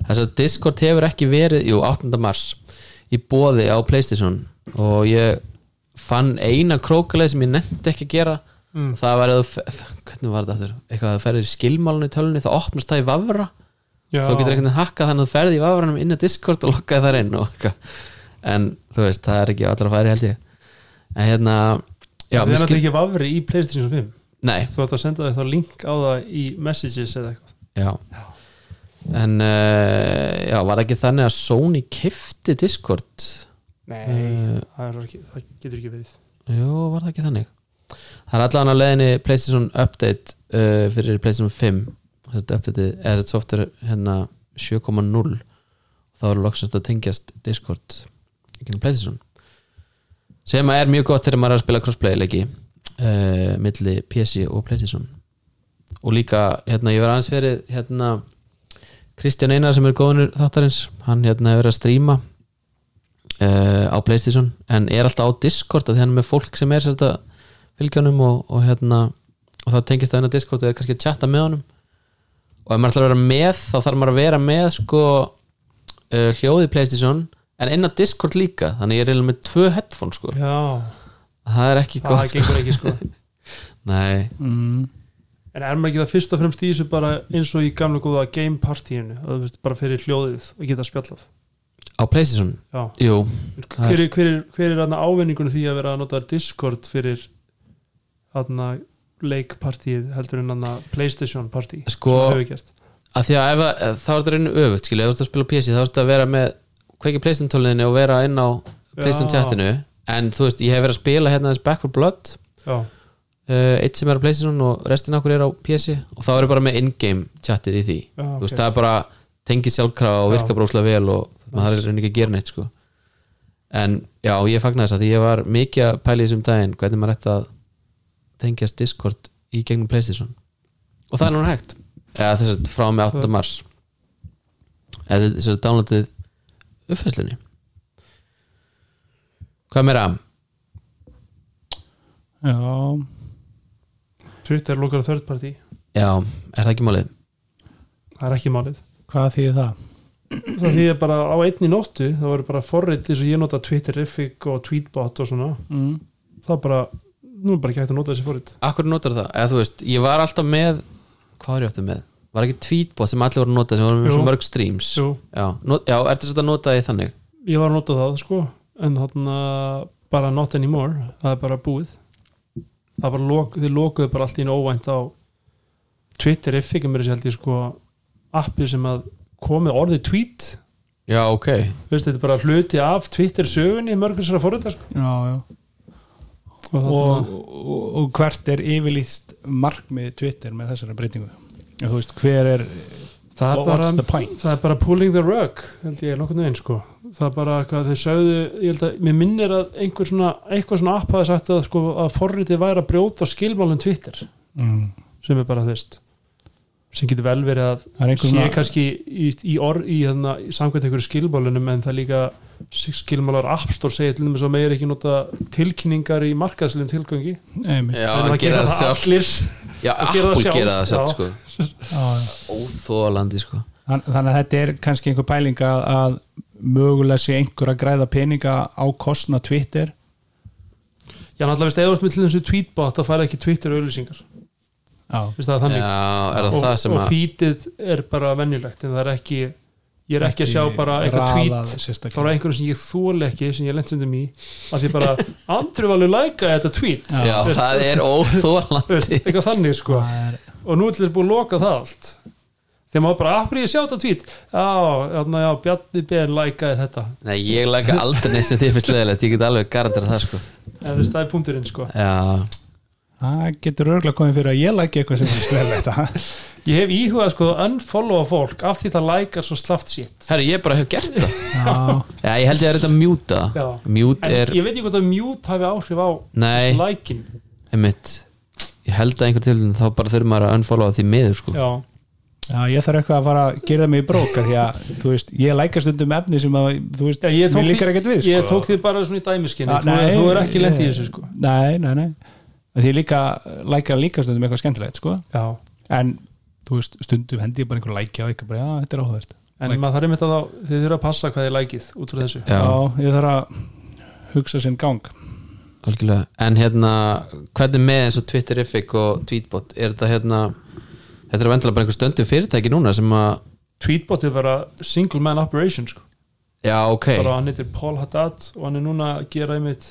Þess að Discord hefur ekki verið jú, 8. mars í bóði á Playstation. Og ég fann eina krókaleið sem ég nefndi ekki að gera Mm. það var fe- hvernig var þetta aftur? eitthvað að þú ferðir í skilmálunni í tölunni þá opnast það í vafra. Já. þá getur einhvern veginn hakkað þannig að þú ferði í vafranum inn á Discord og lokkaði þar inn en þú veist, það er ekki allar að færi held ég. En hérna já, það er náttúrulega skil... ekki vafri í Playstation 5 nei, þú ætti að senda þig þá link á það í messages eða eitthvað? Já. En uh, já, var það ekki þannig að Sony kifti Discord? Nei, Eh. það, ekki, það getur ekki verið. Jú, var það ekki þannig það er allan að leiðinni PlayStation Update uh, fyrir PlayStation 5 þetta update, eða þetta software hérna 7.0 þá er loksast að tengjast Discord í gennum PlayStation. Sem er mjög gott þegar maður er að spila crossplay leiki uh, milli PC og PlayStation. Og líka, hérna, ég var aðeins fyrir hérna Kristján Einar sem er góðunur þáttarins hann hérna hefur verið að stríma uh, á Playstation en er alltaf á Discord að er með fólk sem er sérsta fylgjónum og, og hérna og það tengist það inn á Discord er kannski að chatta með honum. Og ef maður ætlar að vera með þá þarf maður að vera með sko uh, hljóði Playstation en á Discord líka þannig ég er eiginlega með tvö headphone sko. Já, það er ekki það gott sko. gengur ekki sko. Nei, mm. en er maður ekki það fyrst og fremst í þessu bara eins og í gamla góða game partíinu að þú veist bara fyrir hljóðið og geta spjallað? Á Playstation, já, jú. Hver er, hver er, hver er aðna ávinningunum því að vera að nota Discord fyrir aðna leikpartíið heldur en aðna Playstation partí Sko- að því að ef, þá er þetta reynu öfugt skilja, ef þú ert að spila PC þá er þetta að vera með kveiki Playstation tólinni og vera inn á Playstation chatinu. En þú veist, ég hef verið að spila hérna þess Back for Blood já, uh, eitt sem er á Playstation og restin okkur er á PC og þá er bara með in-game chatið í því. Já þú veist, það er bara tengið sjálfkrafa og virka bróslega vel og maður er reyni ekki að gera neitt sko. en já, ég fagna þess að því ég var mikið að pæla í þessum daginn hvernig maður ætti að tengjast Discord í gegnum Playstation og það er núna hægt eða þess að frá með 8. mars eða þess að downloadið uppfæslunni hvað meira? Já, Twitter lókar third party já, er það ekki málið? það er ekki málið hvað þýðir það? það að bara á einni nóttu það voru bara forrið eins og ég nota Twitterific og Tweetbot og svona Mm. það bara, nú er bara ekki hægt að nota þessi forrið Akkur notar það? Eða þú veist, ég var alltaf með hvað var ég aftur með? Var ekki tweetbot sem allir voru að nota sem voru með Jú. svo mörg streams Jú, Já, not, já er þetta að nota því þannig? ég var að nota það sko en þarna bara not anymore það er bara búið það er bara lok, þið lokuðu bara allt í einu óvænt á Twitterific er mér þessi held ég sko appi sem að komið orðið tweet Já, ok Veist, þetta er bara hluti af Twitter sögunni mörgur sér að forrita sko. Já, já og, og, og, og, hvert er yfirlýst markmið Twitter með þessari breytingu? Þú veist, hver er það, er bara, það er bara pulling the rug held ég nokkurnu einn sko það er bara hvað þau sögðu ég held að, mér minnir að einhver svona eitthvað svona app hafi sagt að, sko, að forritið væri að brjóta skilmálum Twitter mm. sem er bara þú veist sem getur vel verið að sé svona- kannski í, í, or, í, hérna, í samkvæmt einhverju skilmálunum en það líka skilmálar App Store segir til dæmis að meir ekki nota tilkynningar í markaðslegum tilgangi. Já, að gera það sjálf allir. Já, að gera það sjálf. sko. Óþólandi sko. Þann- Þannig að þetta er kannski einhver pæling að, að mögulega sé einhver að græða peninga á kostna Twitter. Já, náttúrulega veist, eða þú ert með til þessu tweetbot þá færði ekki Twitter auðlýsingar það þannig? Já, er það og, það sem og að feedið er bara venjulegt en það er ekki ég er ekki að sjá bara raðað tweet frá einhverjum sem ég þól ekki sem ég lendstundum í að því bara andri var alveg læka þetta tweet. Já, Veist, það er veist, óþólandi eitthvað þannig sko. Er, og nú er þess búið að loka það allt. Þegar maður bara, af hverju ég sjá þetta tweet? Já, já, já Bjarni Ben lækaði þetta. Nei, ég læka aldrei neitt sem þið finnst leðilegt Ég get alveg garantera það sko. En þess, það er punkturinn sko. Já, það getur örgulega komið fyrir að ég læki eitthvað sem er sleðilegt ég hef íhugað sko að unfollowa fólk af því það lækar svo slaft shit herru, ég bara hef gert það. Já, Já, ég held ég að þetta mjúta. En er, ég veit ekki hvort að mute hafi áhrif á nei, lækin einmitt. Ég held að einhver til þá bara þurfum maður að unfollowa því miður sko. Já, já, ég þarf eitthvað að fara að gera mig í bróka því að, þú veist, ég læka stundum efni sem að, þú veist, Já, ég líkar ekkert við, sko. ég tók því bara svona í dæmiskinni. Þú, nei, þú er ekki lent í þessu sko. Nei, nei, nei Því ég líka læka líka stundum eitthvað skemmtilegt, sko. Já. En, þú veist, stundum hendi ég bara einhver lækja og eitthvað bara, já, þetta er áhugavert. En maður þarf einmitt að þá þið þurfa að passa hvað þið lækið út frá þessu. Já, Já, ég þarf að hugsa sinn gang. Algjörlega. En hérna, hvernig með eins og Twitterific og Tweetbot? Er þetta hérna Þetta er vendilega bara einhver stöndum fyrirtæki núna sem að Tweetbot er bara single man operation sko. Já, ok. Bara hann heitir Paul Haddad og hann er núna að gera einmitt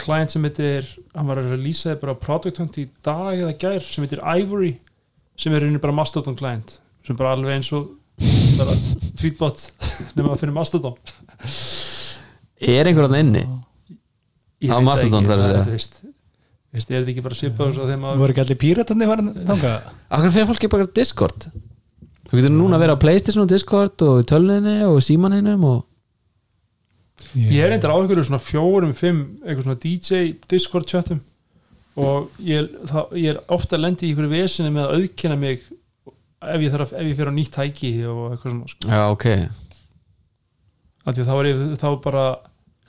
client sem heitir hann var að releasaði bara product hunt í dag eða gær sem heitir Ivory sem er rauninni bara Mastodon client sem bara alveg eins og bara tweetbot nema að finna Mastodon. Er einhver hann inni? Ég Á Mastodon, ekki, þarf að er, segja. þú veist, þú veist, er þetta ekki bara svipað og svo þegar Nú maður voru ekki allir píratandi Akkur fyrir fólki bara Discord? Þú getur núna að vera á Playstation og Discord og í tölunni og símaneinum og ég er endur á einhverju svona fjórum, fimm eitthvað svona DJ Discord chatum og ég, það, ég er ofta að lendi í einhverju vesinu með að auðkenna mig ef ég, þarf, ef ég fer á nýtt tæki og eitthvað svona sko. Já, ok Af því að þá er ég þá bara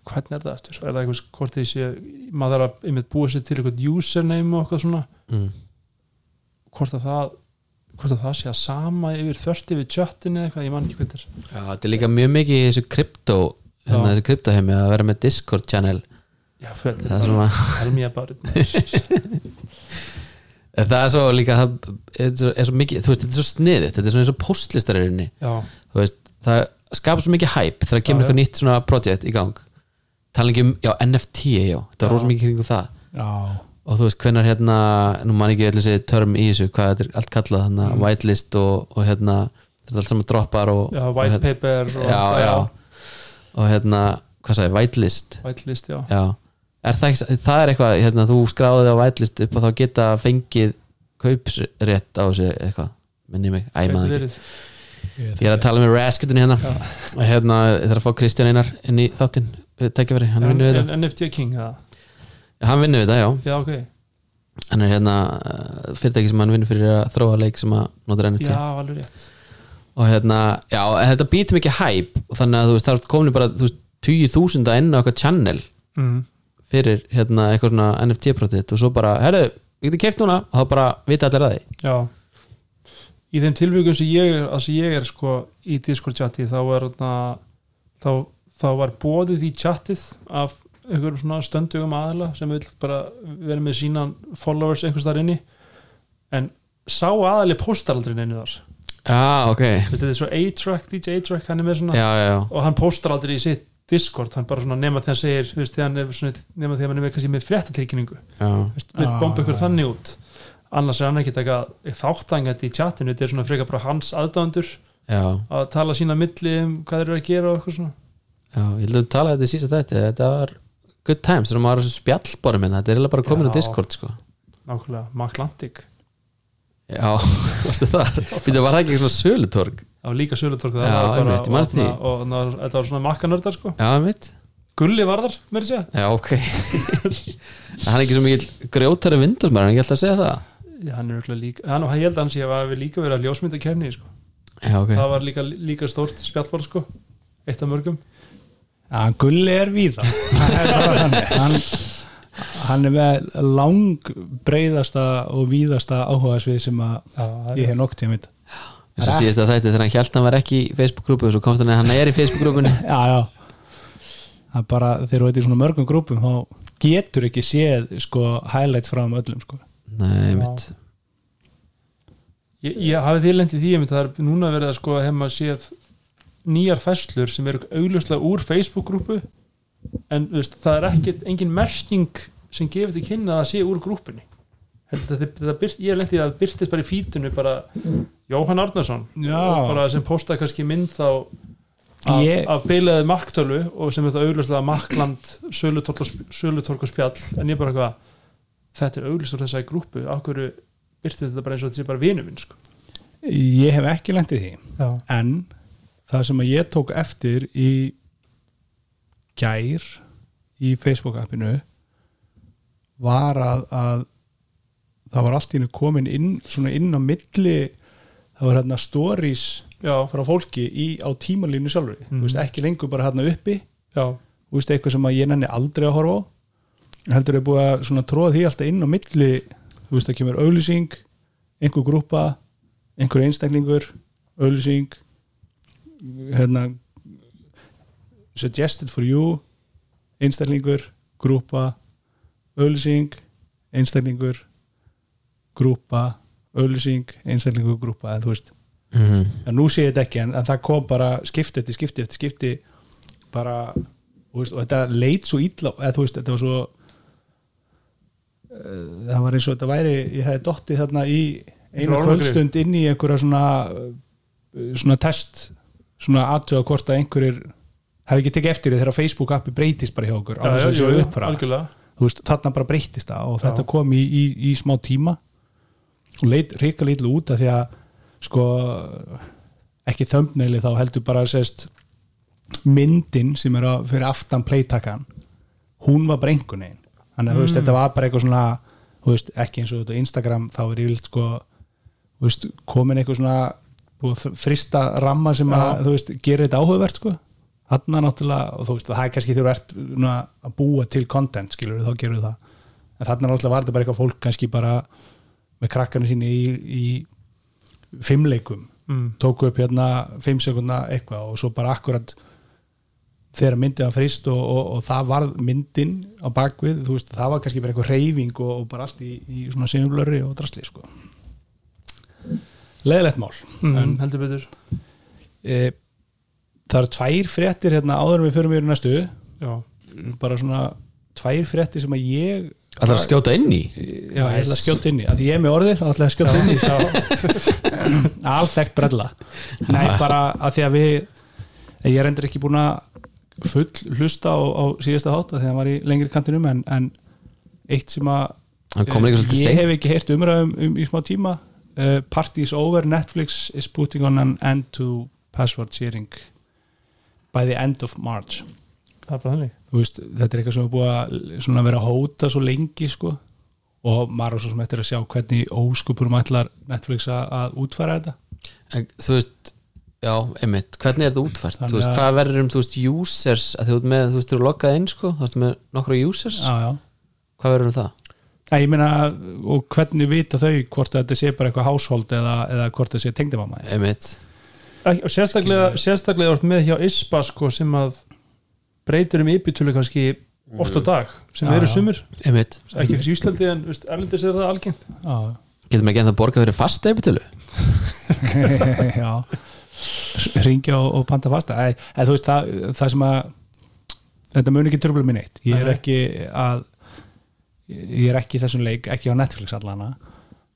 hvernig er það eftir, er það eitthvað hvort því sé, maður þarf að einmitt búa sér til eitthvað username og eitthvað svona mm. hvort að það hvort að það sé að sama yfir þörti við chatin eða eitthvað, ég man ekki hvað þetta er Já, þetta er líka mjög mikið í þessu krypto hérna Já. þessu kryptoheimi að vera með Discord channel. Já, þetta það er er svona bara helmía bara En það er svo líka það er svo, er svo mikið, þú veist, þetta er svo sniðið þetta er svona eins og postlistarinni já, þú veist, það skapar svo mikið hæp þegar kemur eitthvað nýtt svona projekt í gang. Talingi um, já, NFT já, það er rosa mikið kringum það. Já, og þú veist, hvenær hérna, nú man ekki allir þessi törm í þessu, hvað þetta er allt kallað hérna, Mm. whitelist og, og hérna þetta er allt saman droppar og, já, og, white hérna, paper og, já, já, og hérna, hvað sagði, whitelist? White list, já, já, er það, það er eitthvað hérna, þú skráði þig á whitelist upp og þá geta fengið kaupsrétt á þessu eitthvað, minni mig, æ, gæti maður ekki. verið. Ég er að tala með Rasketinu hérna. Já. og hérna, ég þarf að fá Kristján Einar inn í þáttinn, tækifæri, hann vinnur við en NFT King, eða? hann vinnur við þetta, já, já, ok, hann er hérna uh, fyrirtæki sem hann vinnur fyrir að þróa leik sem að notar NFT já, alveg rétt og hérna, já, þetta býtum ekki hæp og þannig að þú veist, það komin bara þú veist, 20.000 inn á eitthvað channel mm. fyrir hérna eitthvað svona NFT-prótitt og svo bara, herru, ég geti keft núna. Og þá bara vita allir að því. Já. Í þeim tilvíkum sem ég er, að sem ég er sko í Discord chati þá er þarna þá, þá var bóðið í chatið af einhverjum svona stöndugum aðila sem vil bara vera með sínan followers einhvers þar inni. En sá aðali postar aldrei neinu þar Já, ok, þetta er svo A-Track, DJ A-Track hann er með svona já, já, já. Og hann postar aldrei í sitt Discord hann bara svona nema þegar hann segir þú veist, þegar hann er svona, nema þegar hann er með, kannski með fréttatilkynningu. Við Ah, bomba ykkur þannig út. Annars er hann ekki eitthvað þáttangandi í chatinu, þetta er svona frekar bara hans aðdándur já, að tala sína milli um hvað þeir eru að gera og eitthvað svona. Já, ég held að tala þetta í sísta þetta, þetta var good times, þegar maður var spjallborið minna, þetta er bara komin á. Discord sko. Nákvæmlega, Maklantik Já, varstu þar? Fyrir var það ekki svona sölutorg? Á líka sölutorku Já, einmitt, ég man og, því. og, og, og þetta var svona makkanördar sko. Já, mitt Gulli var þar, að segja. Já, ok. Hann er ekki svo mikil grjótari vindusmæður, hann ekki alltaf að segja það? Já, hann er örugglega líka, hann hann held að hann sé að við líka verið að ljósmynda kefni sko. Já, ok. Það var líka, líka stórt spjallborð sko. Eitt af mörgum. Já, Gulli er víða. Það er bara þannig. hann, hann er með lang breyðasta og víðasta áhugasvið sem að Já, ég hef nokk tíma mitt eins og síðast að þetta þegar hann held að hann var ekki í Facebook-grúpu og svo komst hann að hann er í Facebook-grúpunni. Já, já. Það er bara, þegar þú veit í svona mörgum grúpum þá getur ekki séð sko highlights frá um öllum sko. Nei, mitt Ég, ég hafi því lendið því einmitt, það er núna verið að sko að hefma séð nýjar fæslur sem eru augljóslega úr Facebook-grúpu en veist, það er ekkit engin merking sem gefur til kynna að það sé úr grúpunni. Þetta, þetta byrt, ég því að það byrtist bara í fítunu bara Jóhann Arnarsson. Bara sem postaði kannski mynd þá af, Ég- af beilaði marktölvu og sem er það augljóslega markland sölutork og spjall en ég bara eitthvað þetta er augljóslega þessari grúpu. Af hverju byrtist þetta bara eins og þetta sé bara vinu minn sko. Ég hef ekki lendið því. Já. en það sem að ég tók eftir í gær í Facebook appinu var að, að það var allt í hennu komin inn svona inn á milli það var hérna stories Já, frá fólki í, á tímalínu sjálfur mm. Veist, ekki lengur bara hérna uppi. Veist, eitthvað sem ég nenni aldrei að horfa á. Heldur er búið að tróða því alltaf inn á milli þú veist, það kemur auðlýsing einhver grúpa, einhver einstaklingur auðlýsing hérna suggested for you einstaklingur, grúpa auðlýsing einstaklingur grúpa, auðlýsing einstaklingur, grúpa, en þú veist mm. en nú sé ég þetta ekki en, en það kom bara skipti eftir skipti eftir skipti bara veist, og þetta leit svo illa eða þú veist þetta var svo uh, það var eins og þetta væri ég hefði dottið þarna í einu kvöldstund inn í einhverja svona uh, svona test svona aðtöða hvort að einhverjir hefði ekki tekið eftir því þegar Facebook appi breytist bara hjá okkur já, að jú, veist, þarna bara breytist það og þetta kom í, í, í smá tíma. Og leit reyka litlu út af því að sko ekki þömbneili þá heldur bara sést myndin sem er að fyrir aftan playtakan hún var bara einhvern veginn. Þannig að þú veist, Mm. þetta var bara eitthvað svona veist, ekki eins og þetta Instagram þá er yfirleitt sko komin eitthvað svona frista ramma sem að, Já. þú veist, gerir þetta áhugavert sko þarna náttúrulega, og þú veist, það er kannski þegar þú ert að búa til content skilur þá gerur það, en þarna náttúrulega var þetta bara eitthvað fólk kannski bara með krakkarnir síni í, í fimmleikum, mm. tóku upp hérna fimm sekundna eitthvað og svo bara akkurat þegar myndið var frist og, og, og það var myndin á bakvið, þú veist, það var kannski bara eitthvað reyfing og, og bara allt í, í svona sinumblöri og drasli, sko. Leðilegt mál mm, en heldur betur. E, það eru tvær fréttir hérna áður en við förum yfir í næstu. Já, bara svona tvær fréttir sem að ég Það er að skjóta inn í? Já, ég ætla að skjóta inn í, að því ég er með orðið ætla ég að skjóta inn í. Alþekkt brella. Nei, bara að því að við ég er endur ekki búin að full hlusta á, á síðasta hátt þegar hann var í lengri kantinum en, en eitt sem að Hann kom líka svolítið ég hef ekki heyrt umræðum um, í smá tíma. Uh, Parties over, Netflix is putting on an end to password sharing by the end of March. Það er bara þannig. Þú veist, þetta er eitthvað sem er búið að svona vera að hóta svo lengi sko. Og maður er svo sem eftir að sjá hvernig óskupurum ætlar Netflix að, að útfæra þetta. En, Þú veist, já, einmitt. Hvernig er þetta útfært? Þannig Þú veist, að- hvað verður um, þú veist, users? Að þú veist með, þú veist, þú eru loggað inn, sko? Þú veist, með nokkra users? Já, já. Hvað verður um það? Æ, ég meina, og hvernig vita þau hvort að þetta sé bara eitthvað household eða, eða hvort þetta sé tengdamama Einmitt. Ekki- og sérstaklega, sérstaklega vart með hjá ISPA sko, sem að breytir um ypitölu kannski oft á dag sem Já, eru sumur, ekki í Íslandi en veist, erlendis er það algengt. Já, Getum ekki ennþá borgað fyrir fast epitölu? já. Ringja og, og panta fasta. Æ, þú veist, það, það sem að þetta mun ekki tröfla minn eitt ég er ekki að ég er ekki í þessum leik, ekki á Netflix allana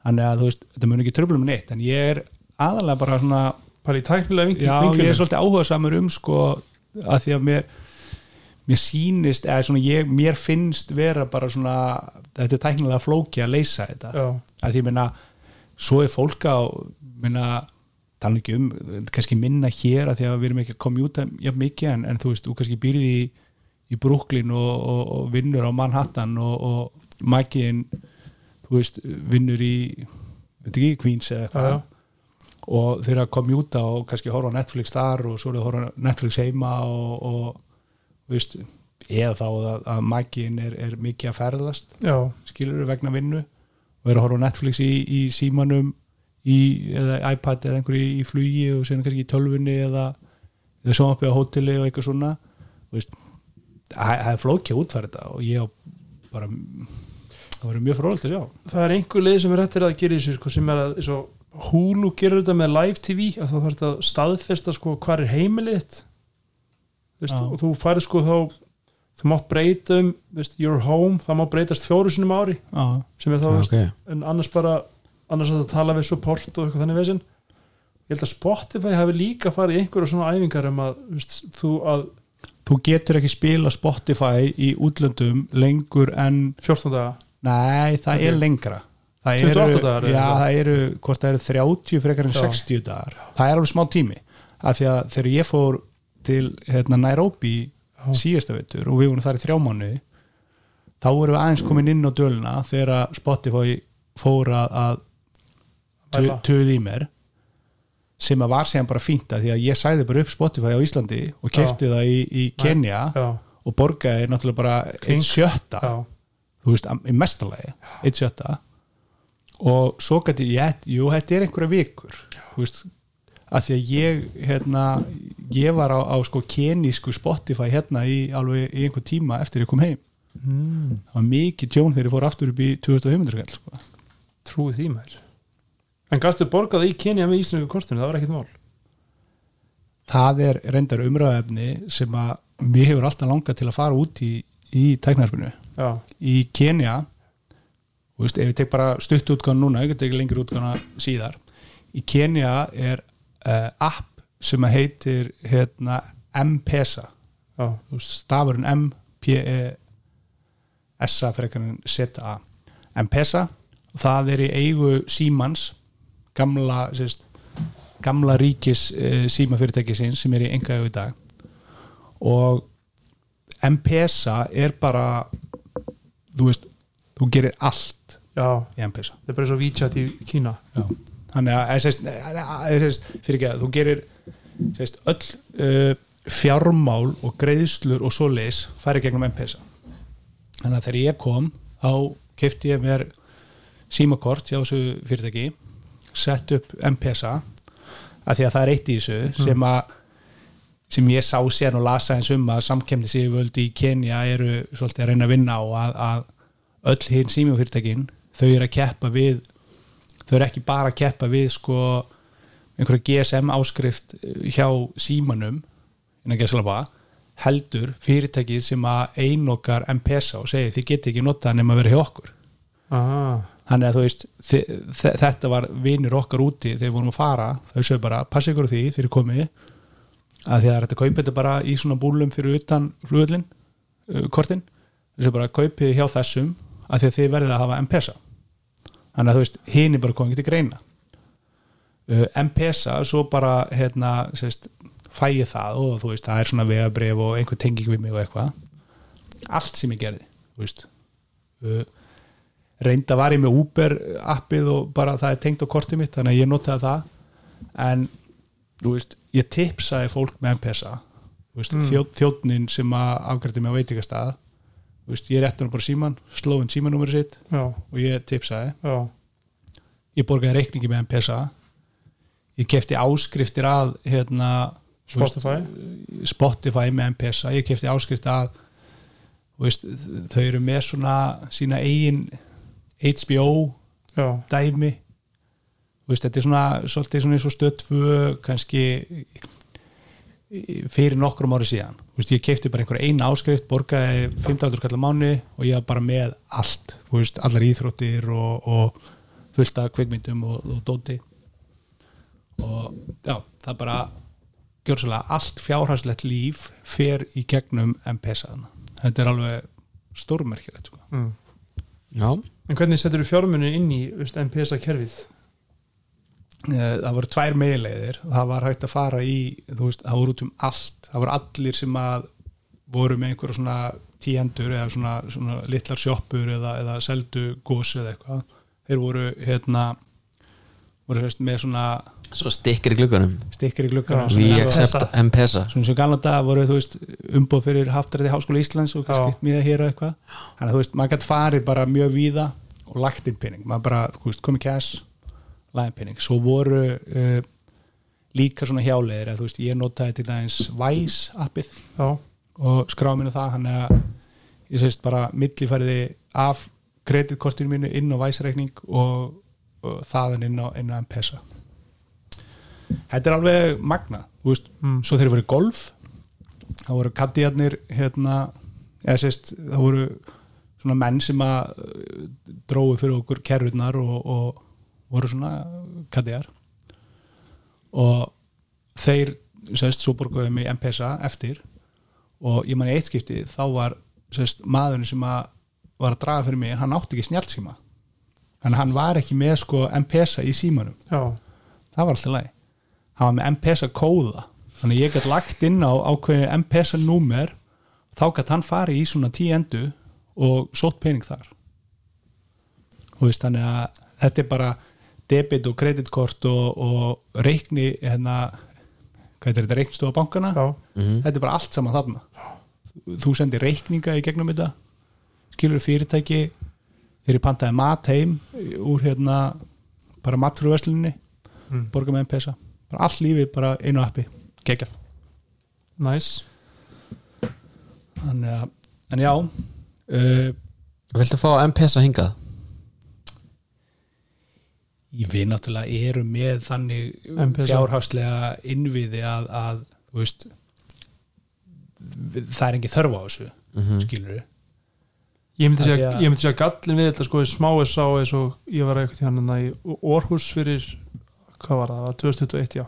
þannig að þú veist, þetta mun ekki tröfla minn eitt en ég er aðalega bara svona bara í tæknilega vingli já, ég er svolítið áhuga samur um sko, að því að mér mér sýnist, eða svona ég, mér finnst vera bara svona þetta er tæknilega flóki að leysa þetta. Já, að því meina svo er fólk á meina, tala ekki um, kannski minna hér að því að við erum ekki að komjúta jafn mikið en, en þú veist, þú kannski býrði í, í Brooklyn og, og, og vinnur á Manhattan og, og mækiðin þú veist, vinnur í veit ekki, Queens eða eitthvað og þeir að komjúta og kannski horfa á Netflix þar og svo eru að horfa á Netflix heima og, og veist, eða þá að, að mækiðin er, er mikið að ferðast já, skilur vegna vinnu og er að horfa á Netflix í, í símanum í, eða iPad eða einhverju í, í flugi og síðan kannski í tölvunni eða, eða sjónvarpi á hóteli og eitthvað svona það það er flókja þetta og ég á bara það verður mjög frólægt að sjá. Það er einhver leið sem er hættir að gera þessu sko, sem er að svo, Hulu gerur þetta með live tv að þá þarf þetta að staðfesta sko, hvað er heimilið Veist, Já. og þú færið sko þá þú mátt breyta um veist, your home, það má breytast fjóru sinum ári Já, sem er þá, veist, okay. en annars bara annars að það tala við support og eitthvað þannig vesinn ég held að Spotify hafi líka farið í einhverju svona æfingar um að veist, þú að þú getur ekki spila Spotify í útlöndum lengur en 14 daga nei, það Ok. er lengra það 28 eru, dagar eða já, það eru, hvort það eru 30 frekar en Já. 60 dagar. Það er alveg smá tími af því að þegar ég fór til hérna, Nairobi síðasta veitur og við vorum þar í þrjá mánuði þá vorum við aðeins komin inn á döluna þegar Spotify fór að, tuð í mér sem að var séðan bara fínt að því að ég sæði bara upp Spotify á Íslandi og kefti það í, í Kenya já, og borgaði náttúrulega bara eitt sjötta. Þú veist, í mestalagi eitt sjötta og svo gæti ég, jú, þetta er einhverja vikur þú veist, að því að ég hérna, ég var á, á sko kenísku Spotify hérna í alveg í einhver tíma eftir ég kom heim. Mm, það var mikið tjón þegar ég fór aftur upp í 2500 kall sko. trúið því mér en gastu borgað í Kenya með íslensku kortinu, það var ekkert mál. Það er reyndar umræðefni sem að mér hefur alltaf langað til að fara út í, í tæknarspinu já, í Kenya þú veist, ef ég tek bara stutt útgáðan núna, ég get ekki lengur útgáðan síðar. Í Kenya er uh, app sem að heitir hérna, M-Pesa veist, stafurinn M-P-E-S-A frekar en Z-A M-Pesa, það er í eigu Símans gamla, sérst, gamla ríkis uh, símafyrirtæki sín sem er í enga í dag. Og M-Pesa er bara þú veist, þú gerir allt í M-Pesa það er bara svo WeChat í Kína. Já. þannig að eh, eh, sérst, fyrir ekki að þú gerir sérst, öll uh, fjármál og greiðslur og svoleiðis færi gegnum M-Pesa þannig að þegar ég kom þá kefti ég mér símakort hjá þessu fyrirtæki sett upp M-Pesa að því að það er eitt í þessu sem að sem ég sá sér og lasa eins um að samkemni sig völdi í Kenya eru svolítið að reyna að vinna á að, að öll hinn símjófyrirtækin þau eru að keppa við þau eru ekki bara að keppa við sko einhverja GSM áskrift eh, hjá símanum innan GSLA heldur fyrirtækið sem að einokar M-Pesa og segir þið geti ekki notað nema að vera hjá okkur. Ah, þannig að þú veist þetta var vinir okkar úti þegar við vorum að fara þau sögðu bara, passa ykkur á því fyrir komið að því að að kaupa þetta bara í svona búlum fyrir utan flugullin uh, kortin, þau sögðu bara kaupið hjá þessum að því að þið verðið að hafa M-Pesa þannig að þú veist, hini bara komið til greina. Uh, M-Pesa svo bara hérna, sérst, fæ ég það og þú veist, það er svona vegabrif og einhver tenging við mig og eitthvað. Allt sem ég gerði þú veist. Uh, reynda var ég með Uber appið og bara það er tengt á kortið mitt þannig að ég notaði það. En þú veist, ég tipsaði fólk með veist, Mm. þjó, þjóðnin sem að afgrætti mig á veitingastað. þú veist, ég rétti hann bara síman slóin símanúmeri sitt já, og ég tipsaði. Já, ég borgaði reikningi með M-Pesa ég kefti áskriftir að hérna þú veist, Spotify? Spotify með M-Pesa ég kefti áskrift að þú veist, þau eru með svona sína eigin HBO já, dæmi. Þú veist, þetta er svona svona og stöðfu kannski fyrir nokkrum ári síðan veist, ég kefti bara einhver eina áskrift borgaði 15 kallar mánu og ég var bara með allt, þú veist, allar íþróttir og, og fullt af kvikmyndum og, og dóti. Og já, það bara gjörsalega allt fjárhagslegt líf fer í gegnum M-Pesa þetta er alveg stórmerkilegt sko. mm. já, en hvernig setur þú fjármunni inn í MPSA kerfið það voru tvær meðleiðir það var hægt að fara í veist, það voru út um allt. Það voru allir sem að voru með einhverja svona tíendur eða svona, svona litlar sjoppur eða, eða seldu gos eða eitthvað. Þeir voru hérna voru sérst, með svona svo stikkir í glugganum. Stikkir í svona sem gamla dag voru veist umbóð fyrir haftarætti Háskóla Íslands og kannski miða hér og eitthvað. Þannig að þú veist, maður gætt farið bara mjög víða og lagt inn pening, maður bara, veist, komið cash lagin pening, svo voru uh, líka svona hjáleiðir að þú veist, ég notaði til dæmis Vice appið já, og skráði mínu það, hann að ég sést bara millifæriði af kreditkortinu mínu inn á Vice reikning og, og þaðan inn á, á M-Pesa þetta er alveg magna, þú veist. Mm. svo þeir voru í golf það voru kaddiarnir hérna, eða sést, það voru svona menn sem að uh, dróðu fyrir okkur kerfurnar og, og voru svona kaddiar og þeir sést, svo borguðum í M-Pesa eftir. Og ég man í eitt skipti þá var sést, maðurinn sem að var að draga fyrir mig, hann átti ekki snjálfsíma að hann var ekki með sko M-Pesa í símanum. Já, það var alltaf læg hann var með M-Pesa kóða. Þannig ég gætt lagt inn á ákveðin M-Pesa númer. Þá gætt hann farið í svona tíendu og sótt pening þar. Og veist þannig að þetta er bara debit og kreditkort og, og reikni hérna hvað er þetta, reiknstofa bankana? Já, Mhm. þetta er bara allt saman þarna. Þú sendir reikninga í gegnum þetta skilur fyrirtæki þegar ég pantaði mat heim úr hérna bara matfrúversluninni Mm. borga með M-Pesa bara allt lífið bara einu appi. Geggjað. Næs þannig að en já uh, Viltu fá M-Pesa hingað? Við náttúrulega erum með þannig M-Pesa. fjárhagslega innviði að, að þú veist það er ekki þörf á þessu Mhm. skilur við ég myndi segja, að- myndi segja gallin við þetta sko í smáið sá eins og ég var eitthvað hérna í Orhus fyrir hvað var það, það var 2021 já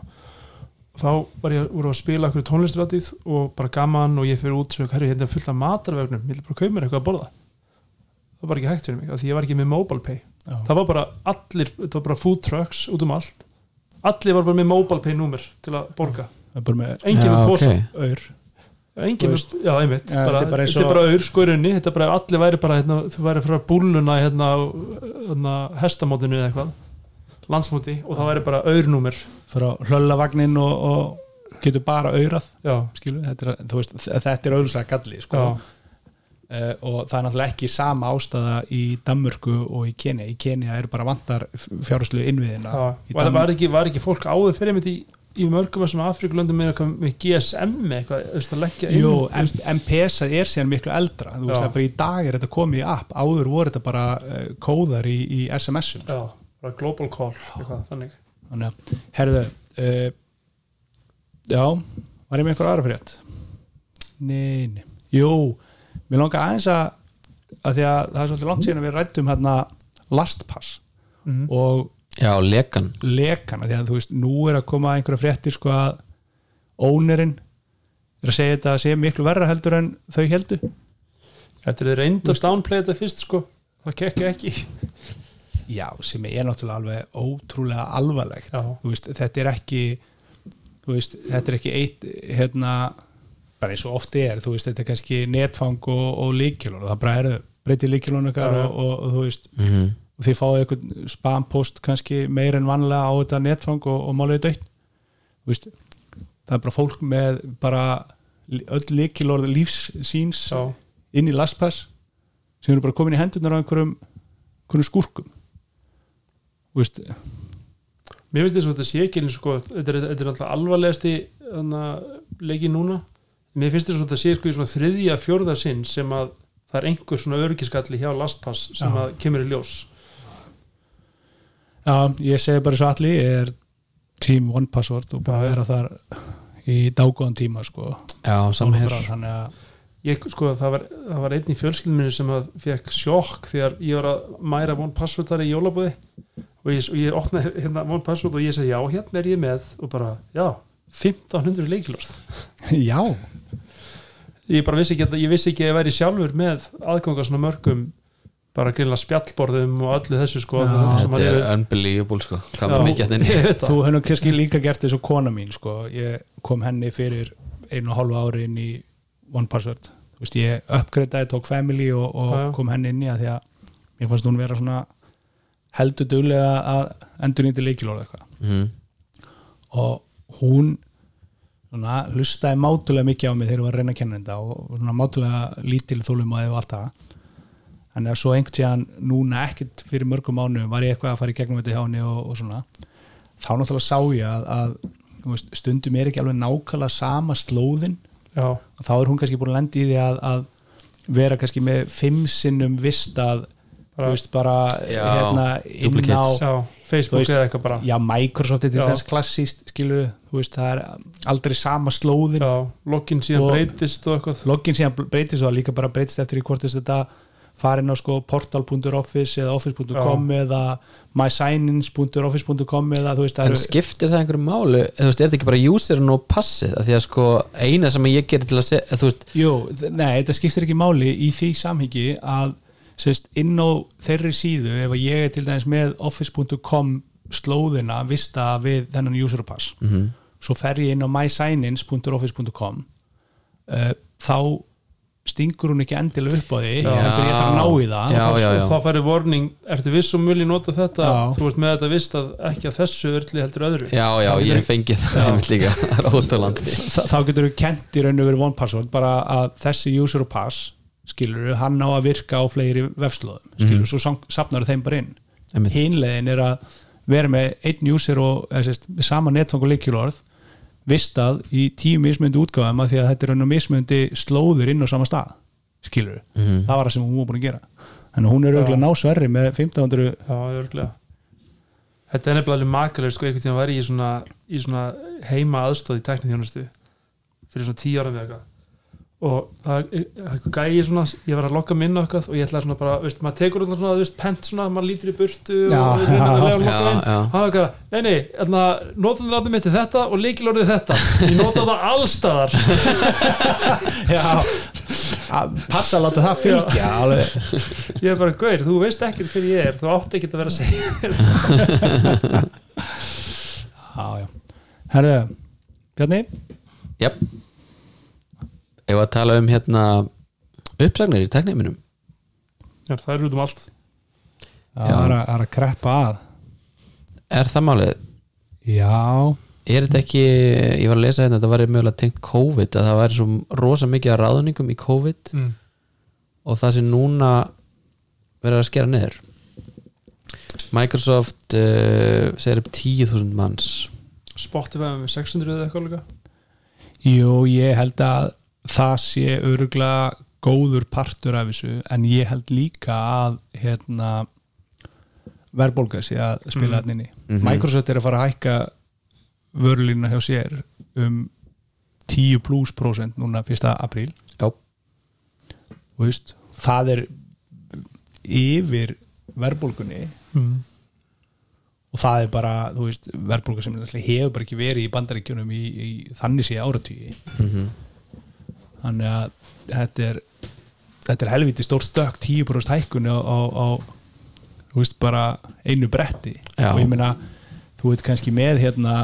þá var ég úr að spila okkur tónlistrætið og bara gaman og ég fyrir út og hérna er fullt af matarvögnum ég vil bara kaupa mér eitthvað að borða það var bara ekki hægt fyrir mig af því ég var ekki með mobile pay Já. það var bara allir, þetta var bara food trucks út um allt. Allir var bara með mobile pay númer til að borga. Er bara með engin með posa. auður engin Þú með, já einmitt. Ja, bara, þetta er bara auður sko í rauninni. Þetta er bara, allir væri bara, hérna, þú væri frá búluna hérna, hérna hestamótinu eða eitthvað. Landsmóti og það væri bara auðnúmer frá hlöllavagnin og, og getur bara auðrað já, er, þetta er auðvitað galli sko. já, uh, og það er náttúrulega ekki sama ástæða í Danmörku og í Kenya í Kenya er bara vantar fjárhæslu innviðina í Var, Danmörku. var, ekki, var ekki fólk áður fyrir mitt í, í mörgum þessum Afrikulöndum með, GSM eitthvað, að Jú, M-Pesa er síðan miklu eldra. Þú veist, það er bara í dag er þetta komið í app. Áður voru þetta bara uh, kóðar í, í SMS-um já, bara global call eitthvað, þannig. Þannig að, herðu uh, já, var ég með eitthvað aðra frétt? Nei, nei, jú mér langar aðeins að, að því að það er svolítið langt síðan að við rættum hérna lastpass mm. og já, lekan. lekana, því að þú veist, nú er að koma einhverja fréttir sko að ónerinn er að segja þetta að segja miklu verra heldur en þau heldur Þetta er reynda að downplay þetta fyrst sko. Það kekki ekki. Já, sem er náttúrulega alveg ótrúlega alvarlegt. Já. þú veist, þetta er ekki þú veist, þetta er ekki eitt hérna, bara eins og ofti er þú veist, þetta er kannski netfang og, og líkilun og það bara er breytið Já, já. og, og, og þú veist mm og þið fáið eitthvað spampost kannski meir en vanlega á þetta netfang og, og málið dött þú veist, það er bara fólk með bara öll líkilorð lífs síns Já, inn í lastpass sem eru bara komin í hendurnar á einhverjum, einhverjum skúrkum. Þú veist, mér finnst þess að þetta sé ekki eins og sko, þetta er, þetta er alltaf alvarlegasti leiki núna mér finnst þess að þetta sé sko í svona þriðja fjórða sinn sem að það er einhver svona örgiskalli hjá lastpass sem Já. að kemur í ljós. Já, ég segi bara svo allir er team one password og bara vera þar í dágóðan tíma sko. Já, saman hér. Bara þannig að ég, sko, það, var, það var einn í fjölskyldminni sem að fekk sjokk þegar ég var að mæra one password þar í jólabúði. Og ég, og ég opnaði hérna one password og ég segi já, hérna er ég með. Og bara, já, 1500 leikilorð. Já, ég bara vissi ekki að ég vissi ekki að ég væri sjálfur með aðganga svona mörgum bara greinlega spjallborðum og öllu þessu sko Já. þetta er unbelievable sko þú hefur kannski líka gert þessu kona mín sko, ég kom henni fyrir einu og hálfu ári inn í one password þú veist, ég uppgreitaði, tók family og, og Já, já. kom henni inn í að því að mér fannst hún vera svona heldur duglega að endur nýtti leikilóð eitthvað mm. og hún svona, hlustaði mátulega mikið á mig þegar ég var að reyna að kenna þetta og svona, mátulega lítil þólumæði og allt það. Þannig að svo einhvern tíðan núna ekkert fyrir mörgum mánu var ég eitthvað að fara í gegnum þetta hjá henni og, og svona. Þá náttúrulega sá ég að, að veist, stundum er ekki alveg nákvæmlega sama slóðin. Já, og þá er hún kannski búin að lenda í því að, að vera kannski með fimm sinnum vist að Bara- veist, bara hérna inn á já, Facebook veist, eða eitthvað bara. já, Microsoft er til Já. þess klassíst skilur, þú veist, það er aldrei sama slóðin. Já, login síðan Og- breytist og eitthvað. login síðan breytist og líka bara breytist eftir í hvort þess þetta farin á sko portal.office eða office.com eða mysignins.office.com eða þú veist það en skiptir það einhverju máli? Þú veist, er þetta ekki bara userin og passið? Af því að sko, eina sem ég gerir til að segja þú veist, jú, nei, þetta skiptir ekki máli í því samhengi að sérst, inn á þeirri síðu ef að ég er til dæmis með office.com slóðina vista við þennan user pass mm svo fer ég inn á mysignins.office.com uh, þá stingur hún ekki endilega upp á því Já. heldur ég þarf að ná í það. Já, og þá, já, já. þá færi warning, ertu viss og mjöli nota þetta, Já. þú ert með þetta vist að ekki að þessu örli heldur öðru. Já, já, ég getur- fengi það einmitt líka, er Þa, þá getur við kent í raun og verið one password bara að þessi user og pass skilur hann á að virka á fleiri vefslóðum. Skilur, Mhm. svo sapnar þeim bara inn. Hinlegin er að vera með einn user og með sama netfang og leikjulorð vistað í tíu mismöndi útgáðum að því að þetta er raun og mismöndi slóður inn á sama stað. Skilur, Mhm. það var það sem hún var búin að gera. Þannig að hún er Já. auðvitað ná sverri með 1500 já, örglega þetta er nefnilega alveg makalega sko, einhvern tíðan var ég í svona, í svona heima aðstóð í teknithjónustu fyrir svona tíu ára við eitthvað og það er gæði svona ég var að lokka minna eitthvað og ég ætlaði svona bara veist, maður tekur alltaf svona, þú veist, pent svona maður lítur í burtu Já, og reyna að já. lega að lokka Já, inn já. hann var eitthvað, nei, nei, hérna notandur mitt er þetta og leikilorðið þetta ég nota það allstaðar já, að passa að láta það fylgja alveg ég er bara, gaur, þú veist ekkert hver ég er þú átt ekki að vera að segja Já, já. Herðu, Bjarni? Jep Ef að tala um hérna uppsagnir í tekniminum Já, það er út um allt. Já, það er að, er að kreppa að. Er það málið? Já, Er þetta ekki, ég var að lesa hérna þetta væri mögulega tengt COVID að það væri svo rosa mikið að ráðningum í COVID mm. og það sem núna verður að skera niður. Microsoft uh, segir upp 10.000 manns. Spotify með 600 eða eitthvað líka. Jú, ég held að það sé öruglega góður partur af þessu en ég held líka að hérna verðbólga sé að spila mm. inni Mhm. Microsoft er að fara að hækka vörlína hjá sér um 10 plus prósent núna 1. apríl Já. veist, það er yfir verðbólgunni mm. og það er bara, verðbólga sem hefur bara ekki verið í bandaríkjunum í, í þannig sé áratvíi Mhm. Þannig að þetta er þetta er helviti stórt stökk 10% hækkun á, á, á þú veist bara einu bretti Já. og ég meina þú veit kannski með hérna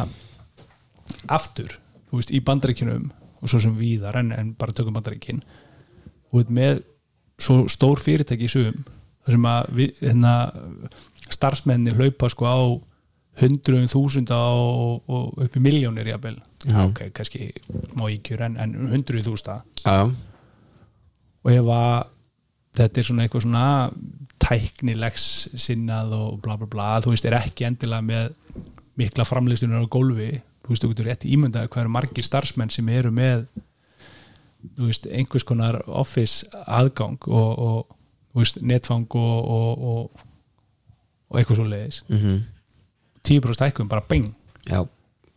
aftur, þú veist, í bandaríkinum og svo sem víðar en, en bara tökum bandaríkin veit með svo stór fyrirtæki í sum þar sem að við, hérna, starfsmenni hlaupa sko á hundruðum þúsunda og, og upp í miljónir jafnvel, Mhm. ok, kannski smá íkjur en, en hundruð þústa já, og ef að þetta er svona eitthvað svona tæknilegs sinnað og bla bla bla þú veist, er ekki endilega með mikla framleistunar á gólfi þú veist, þú getur rétt ímyndaði hvað eru margir starfsmenn sem eru með þú veist, einhvers konar office aðgang og, og þú veist, netfang og og, og, og eitthvað svo leiðis mhm 10% hækkum, bara bing. Já,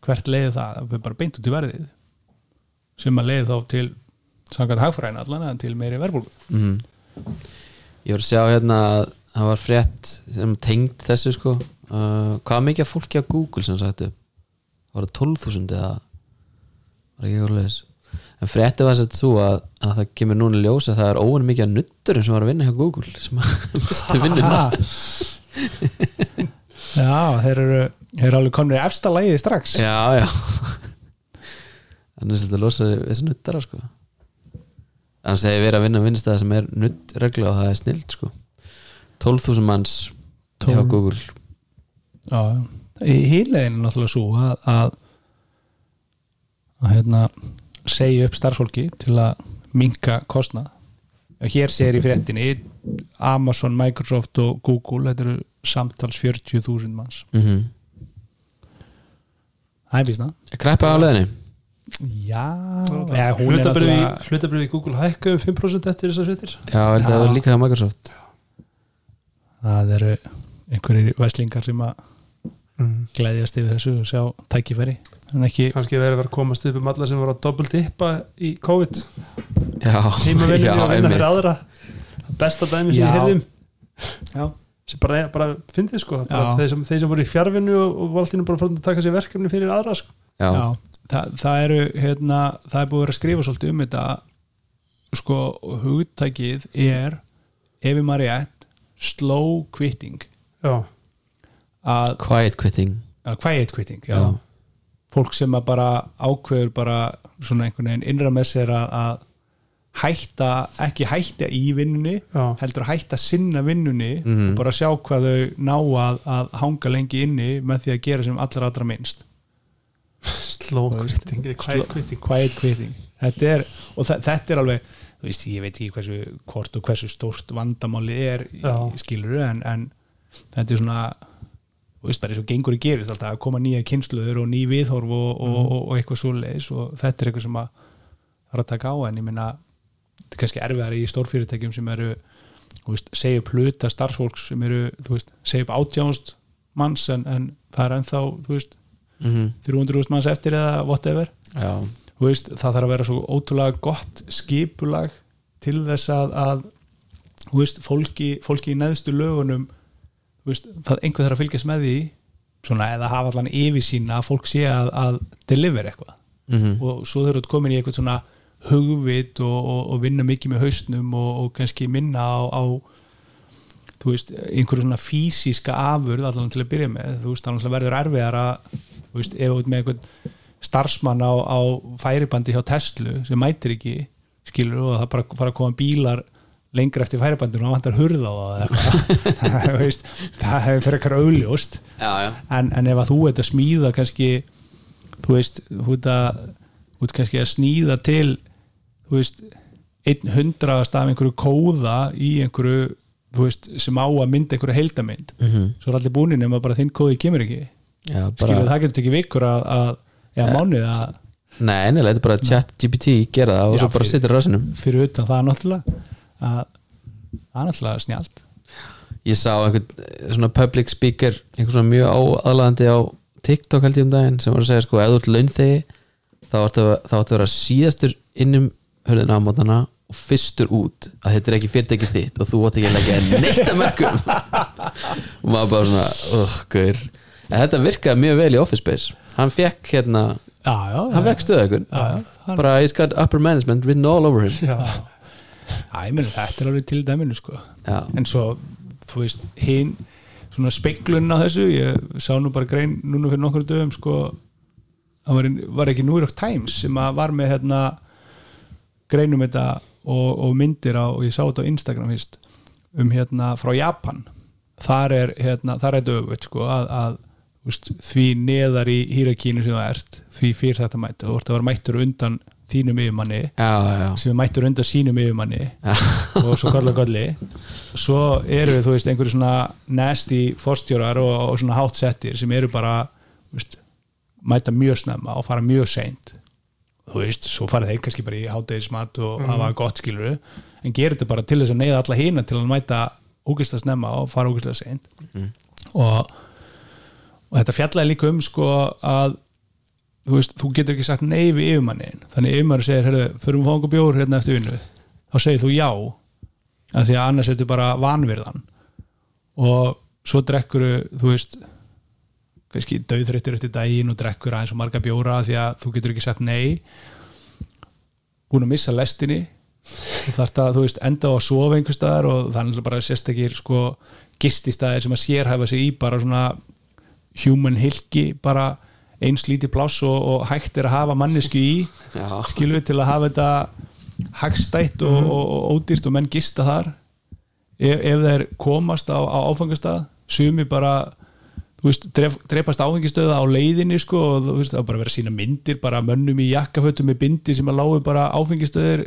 hvert leiði það, það er bara beint út í verðið. Sem að leiði þá til samkvæmt hagfræðin allan en til meiri verðbólgu. Mhm. Ég voru að sjá hérna að það var frétt sem tengd þessu sko. Uh, Hvað mikið fólki á Google sem sagt upp? Var það 12.000 eða? Var ekki eitthvað leis En frétti var sett svo að, að það kemur núna ljós að það er óan mikið að nutturum sem var að vinna hjá Google sem að mistu vinnuna Já, þeir eru, þeir eru alveg komnir í efsta lægið strax. Já, já. Þannig að þetta losa þessi nuttara sko. Þannig að ég verið að vinna vinnstæða sem er nuttregla og það er snilt sko. 12.000 manns hjá 12. Google. Já, hýrlegin er náttúrulega svo að, að, að hérna, segja upp starfsfólki til að minka kostnað. og hér segir í fréttinni Amazon, Microsoft og Google þetta eru samtals 40.000 manns. Mm Það er vísna Kreppa á leðinni Já, er hlutabrið í Google hækka um 5% eftir þessar fréttir. Já, ég held að það Já. var líka hjá Microsoft. Það eru einhverjir væslingar sem að mm. glæðjast yfir þessu og sjá tækifæri ekki kannski verið að vera að komast upp um alla sem voru að doppelt dippa í COVID. Já, og vinna fyrir aðra. Besta dæmi sem Já. ég heyrðum Já, sem bara, bara fyndið sko. Bara Já. þeir, sem, þeir sem voru í fjárvinnu og, og valdinu bara frá að taka sér verkefni fyrir aðra sko. já, Já, það, það eru hérna, það er búið að vera að skrifa svolítið um þetta. Sko, hugtækið er ef ég maður rétt slow quitting. Já, að, quiet quitting. Að quiet quitting já. Já. Fólk sem að bara ákveður bara svona einhvern veginn innra með sér að, að hætta, ekki hætta í vinnunni já, heldur að hætta sinna vinnunni Mhm. og bara sjá hvað þau ná að, að hanga lengi inni með því að gera sem allra allra minnst. Slow quitting quiet quitting quiet quitting þetta er, og þa þetta er alveg þú veist, ég veit ekki hversu hvort og hversu stórt vandamáli er í, Já. skilur en, en þetta er svona þú veist bara eins og gengur í gerist alltaf að koma nýja kynsluður og ný viðhorf og, og, og, og eitthvað svoleiðis og þetta er eitthvað sem að er að taka á en ég minna þetta er kannski erfiðar í stórfyrirtækjum sem eru veist, segja upp hluta starfsfólks sem eru, veist, segja upp átjánst manns en, en það er ennþá veist, mm 300.000 manns eftir eða whatever. Veist, það þarf að vera svo ótrúlega gott skipulag til þess að, að veist, fólki, fólki í neðstu lögunum veist, það einhver þarf að fylgjast með því svona eða hafa allan yfirsýn að fólk sé að, að deliver eitthvað. Mm og svo þau eru komin í eitthvað svona hugvit og, og, og vinna mikið með haustnum og, og kannski minna á, á þú veist, einhverju svona fysíska afurð allan til að byrja með þú veist, þannig verður erfiðar að þú veist, ef ert með einhvern starfsmann á, á færibandi hjá Tesla sem mætir ekki, skilur og það bara fara að koma bílar lengra eftir færibandinu og vantar hurða á það veist, það hefur fyrir eitthvað já. en, en ef að þú ert að smíða kannski þú veist, þú ert að þú ert kannski að sníða til þú veist, einn hundraðast af einhverju kóða í einhverju þú veist, sem á að mynda einhverju heildamynd Mm svo er allir búin nema bara þinn kóði kemur ekki. Já, bara, það getur ekki vikur að, að eða mánuð að nei, ennilega, þetta er bara chat GPT gera það og Já, svo bara sittir rassinum fyrir utan það náttúrulega að það er náttúrulega snjált ég sá einhvern svona public speaker einhvern svona mjög áaðlaðandi á TikTok held ég um daginn sem var að segja sko ef þú ert launþegi þá áttu að, þá áttu að vera síðastur innum hörðina á mótana og fyrstur út að þetta er ekki fyrirtækið þitt og þú átt ekki að leggja neitt að mörgum og maður bara svona en þetta virkaði mjög vel í Office Space. Hann fekk hérna, já, já, hann já, já, hann, bara he's got upper management written all over him. Já, ég meni þetta er alveg til dæminu sko. Já, en svo, þú veist, hinn svona speiklun á þessu ég sá nú bara grein núna fyrir nokkur dögum sko, það var, var ekki New York Times sem að var með hérna greinum þetta og, og myndir á, og ég sá þetta á Instagram fyrst, um hérna frá Japan. Þar er hérna, þar er öfut sko, að, að veist, því neðar í hýrakínu sem þú ert því fyrir þetta mæta, þú ert að vera mættur undan þínum yfirmanni já, já, sem er mættur undan sínum yfirmanni já. og svo kolla kolli svo eru þú veist einhverju svona nasty forstjórar og, og svona hátsettir sem eru bara veist, mæta mjög snemma og fara mjög seint. Þú veist, svo fara þeir kannski bara í hátæðismat og hafa gott skiluru en gerir þetta bara til þess að neyða alla hína til að mæta ógeðslega snemma og fara ógeðslega seint. Og, og þetta fjallaði líka um sko að þú veist, þú getur ekki sagt nei við yfirmannin þannig yfirmann segir, herru, förum við fanga bjór hérna eftir vinnu, þá segir þú já af því að annars er þetta bara vanvirðan. Og svo drekkur þú veist kannski döðrættur eftir daginn og drekkur aðeins og marga bjóra því að þú getur ekki sagt nei. Búin að missa lestinni. Þú þarft að, þú veist, enda á að sofa einhvers staðar og þannig bara sérstakir sko gististæðir sem að sérhæfa sig í bara svona human hilki bara eins lítið pláss og, og hægt er að hafa mannesku í já. skilur við til að hafa þetta hagstætt og, og, og ódýrt og menn gista þar. Ef, ef þeir komast á, á áfangastað sumi bara veist, dref, drepast áfengistöða á leiðinni sko, og þú veist, það bara verið að sína myndir bara mönnum í jakkafötum með bindi sem að lágu bara áfengistöðir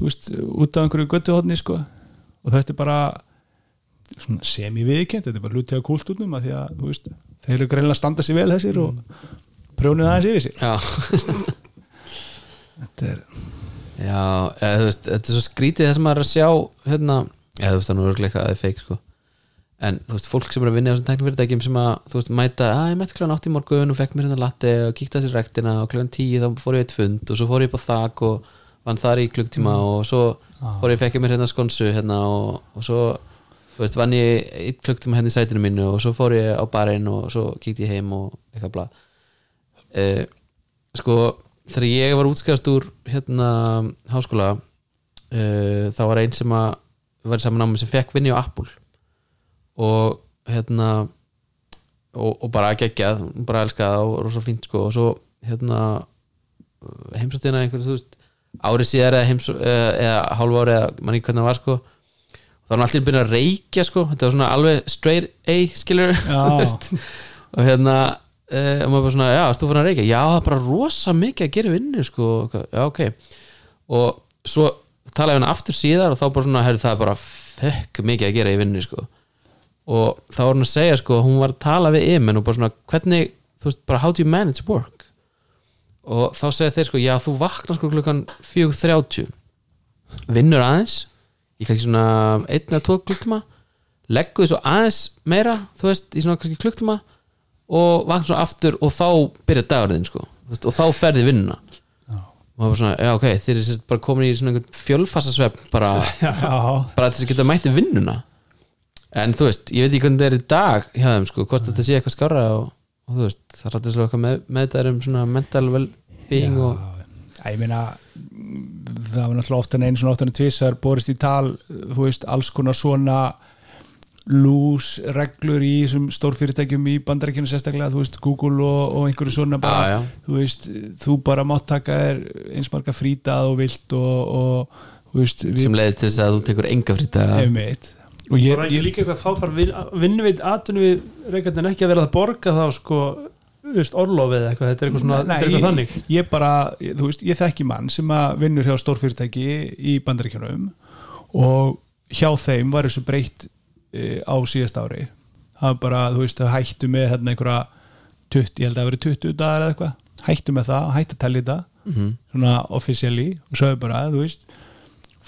veist, út af einhverju göttuhotni sko. Og þetta er bara svona semi-viðkjönd, þetta er bara hluti af kúltúrnum að því að, þú veist, þeir eru greinlega að standa sér vel þessir og prjónuð aðeins yfir sig já. þetta er, Já, eða, veist, þetta er svo skrítið það sem maður er að sjá hérna, eða þú veist, það er nú eitthvað að feik sko. en þú veist, fólk sem er að vinna á þessum tæknifyrirtækjum sem að, þú veist, mæta að ég mætti kláðan átt í morgun og fekk mér hérna latte og kíkta þessi rektina og kláðan tíu þá fór ég eitt fund og svo fór ég upp á þak og vann þar í klukktíma og svo fór ég fekk mér hérna skonsu hérna og, og svo, þú veist, vann ég eitt klukktíma hérna í sætinu mínu og svo fór ég á barinn og svo kíkti ég heim og eitthvað bla. Eh, sko þegar ég var útskæðast úr hérna háskóla uh, þá var einn sem að var saman á mig sem fekk vinni á Apple. Og hérna og, og bara geggjað, bara elskað og rosa fínt sko. Og svo hérna heimsóttina einhverju þú veist árið síðar eða heims eða, eða hálfa ári eða manni hvernig það var sko þá var hann allir byrjað að reykja sko. Þetta var svona alveg straight A skilur og hérna uh, og maður bara svona, já, þú fyrir að reykja? Já, það er bara rosa mikið að gera vinnu sko, já, ok. Og svo talaði hann aftur síðar og þá bara svona, herri, það er bara fekk mikið að gera í vinnu sko. Og þá var hann að segja sko, hún var að tala við Imen og bara svona, hvernig þú veist, bara how do you manage work? Og þá segja þeir sko, já, þú vaknar sko klukkan 4.30 vinnur aðeins í kannski svona 1 eða 2 klukktíma. Leggur þessu aðeins meira þú veist, í svona kannski klukktíma og vaknar svo aftur og þá byrjar dagurðin sko, veist, og þá ferði vinnuna. Og það var svona, já ok þeir eru bara komin í svona einhvern fjölfassasvefn bara, bara til þess að geta mætti vinnuna. En þú veist, ég veit ekki hvernig það er í dag hjá þeim sko, hvort þetta sé eitthvað skára og, og þú veist, það rættir svo eitthvað með, með þetta um svona mental well-being og Já, ég meina það var náttúrulega ofta en einu svona ofta en tvisar borist í tal, þú veist, alls konar svona lús reglur í þessum stórfyrirtækjum í bandarækjunu sérstaklega, þú veist, Google og, og einhverju svona bara, Já, já. þú veist þú bara mátt taka þér eins marga frítað og vilt og, og þú veist, sem leiðir til þess að þú tekur enga frýta einmitt og ég, Var ekki ég, líka eitthvað þá þarf vin, vinnuveit atunum við reykjandinn ekki að vera að borga þá sko orlofið eða eitthvað, þetta er eitthvað svona Nei, er eitthvað þannig. ég, ég bara, ég- þú veist, ég þekki mann sem að vinnur hjá stórfyrirtæki í bandaríkjunum og hjá þeim var þessu breytt e, á síðast ári. Það var bara, þú veist, það hættu með hérna einhverja 20, ég held að það verið 20 dagar eða eitthvað. Hættu með það, hættu að tellja þetta. Mhm. svona officially. Og sagði bara, þú veist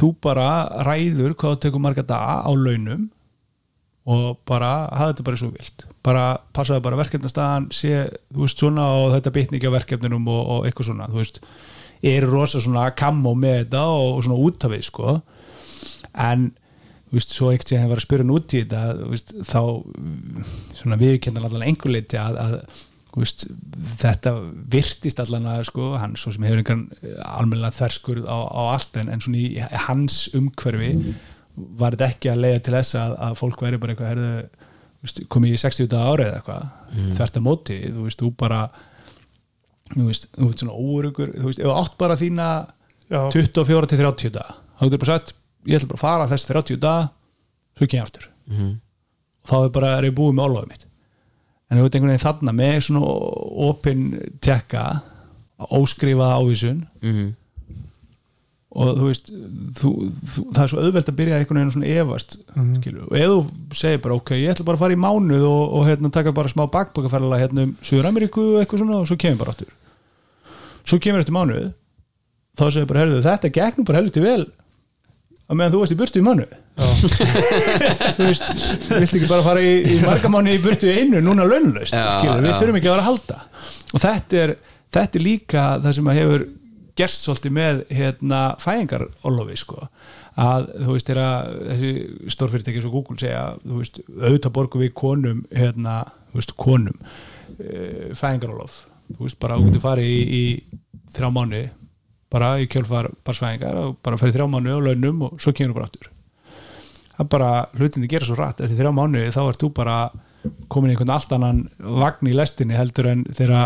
þú bara ræður hvað þú tekur marga daga á launum og bara hafa þetta bara svo vilt. Bara passaði bara verkefnastaðan sé, þú veist, svona og þetta bitni ekki á verkefninum og, og eitthvað svona, þú veist. Eru rosa svona kammo með þetta og, og svona út af við, sko. En þú veist, svo ekkert sem hefur verið að spyrja út í þetta, veist, þá mm, svona viðkendan allan einhver leiti að, að veist, þetta virtist allan að sko, hann svo sem hefur einhvern almennilega þverskurð á, á allt en, en svona í hans umhverfi var þetta ekki að leiða til þess að, að fólk væri bara eitthvað herðu, veist, komið í 60 daga árið eða eitthvað, mm. þvert að móti þú veist, þú bara þú veist, þú veist svona óurugur þú veist, ef þú átt bara þína Já. 24 til 30 daga þá getur bara sagt, ég ætla bara að fara þessi 30 daga svo kem ég aftur Mhm. og þá er bara, er ég búið með álofið mitt en þú veit einhvern veginn þarna með svona opin tekka óskrifaða ávísun Mhm. Og þú veist þú, þú, það er svo auðvelt að byrja einhvern veginn svona efast Mhm. skilur, og ef þú segir bara ok, ég ætla bara að fara í mánuð og, og hérna, taka bara smá bakbakaferðala hérna um Suður-Ameríku og eitthvað svona og svo kemur bara aftur. Svo kemur eftir mánuð þá segir bara, herðu, þetta gegnum bara helviti vel að meðan þú varst í burtu í mánuð. Þú veist, viltu ekki bara fara í, í marga mánu í burtu í einu núna skilur, við já. þurfum ekki að vera að halda. Og þetta er, þetta er líka það sem að hefur gerst svolítið með hérna fæðingarolofi sko. Að þú veist þeirra þessi stórfyrirtæki svo Google segja þú veist auðvitað borgum við konum hérna, þú veist konum uh, fæðingarolof þú veist bara þú getur farið í, í þrjá mánu bara í kjölfar barsfæðingar og bara farið þrjá mánu á launum og svo kemur þú bara aftur. Það bara hlutindi gera svo rætt. Eftir þrjá mánu þá ert þú bara komin í einhvern allt annan vagn í lestinni heldur en þeirra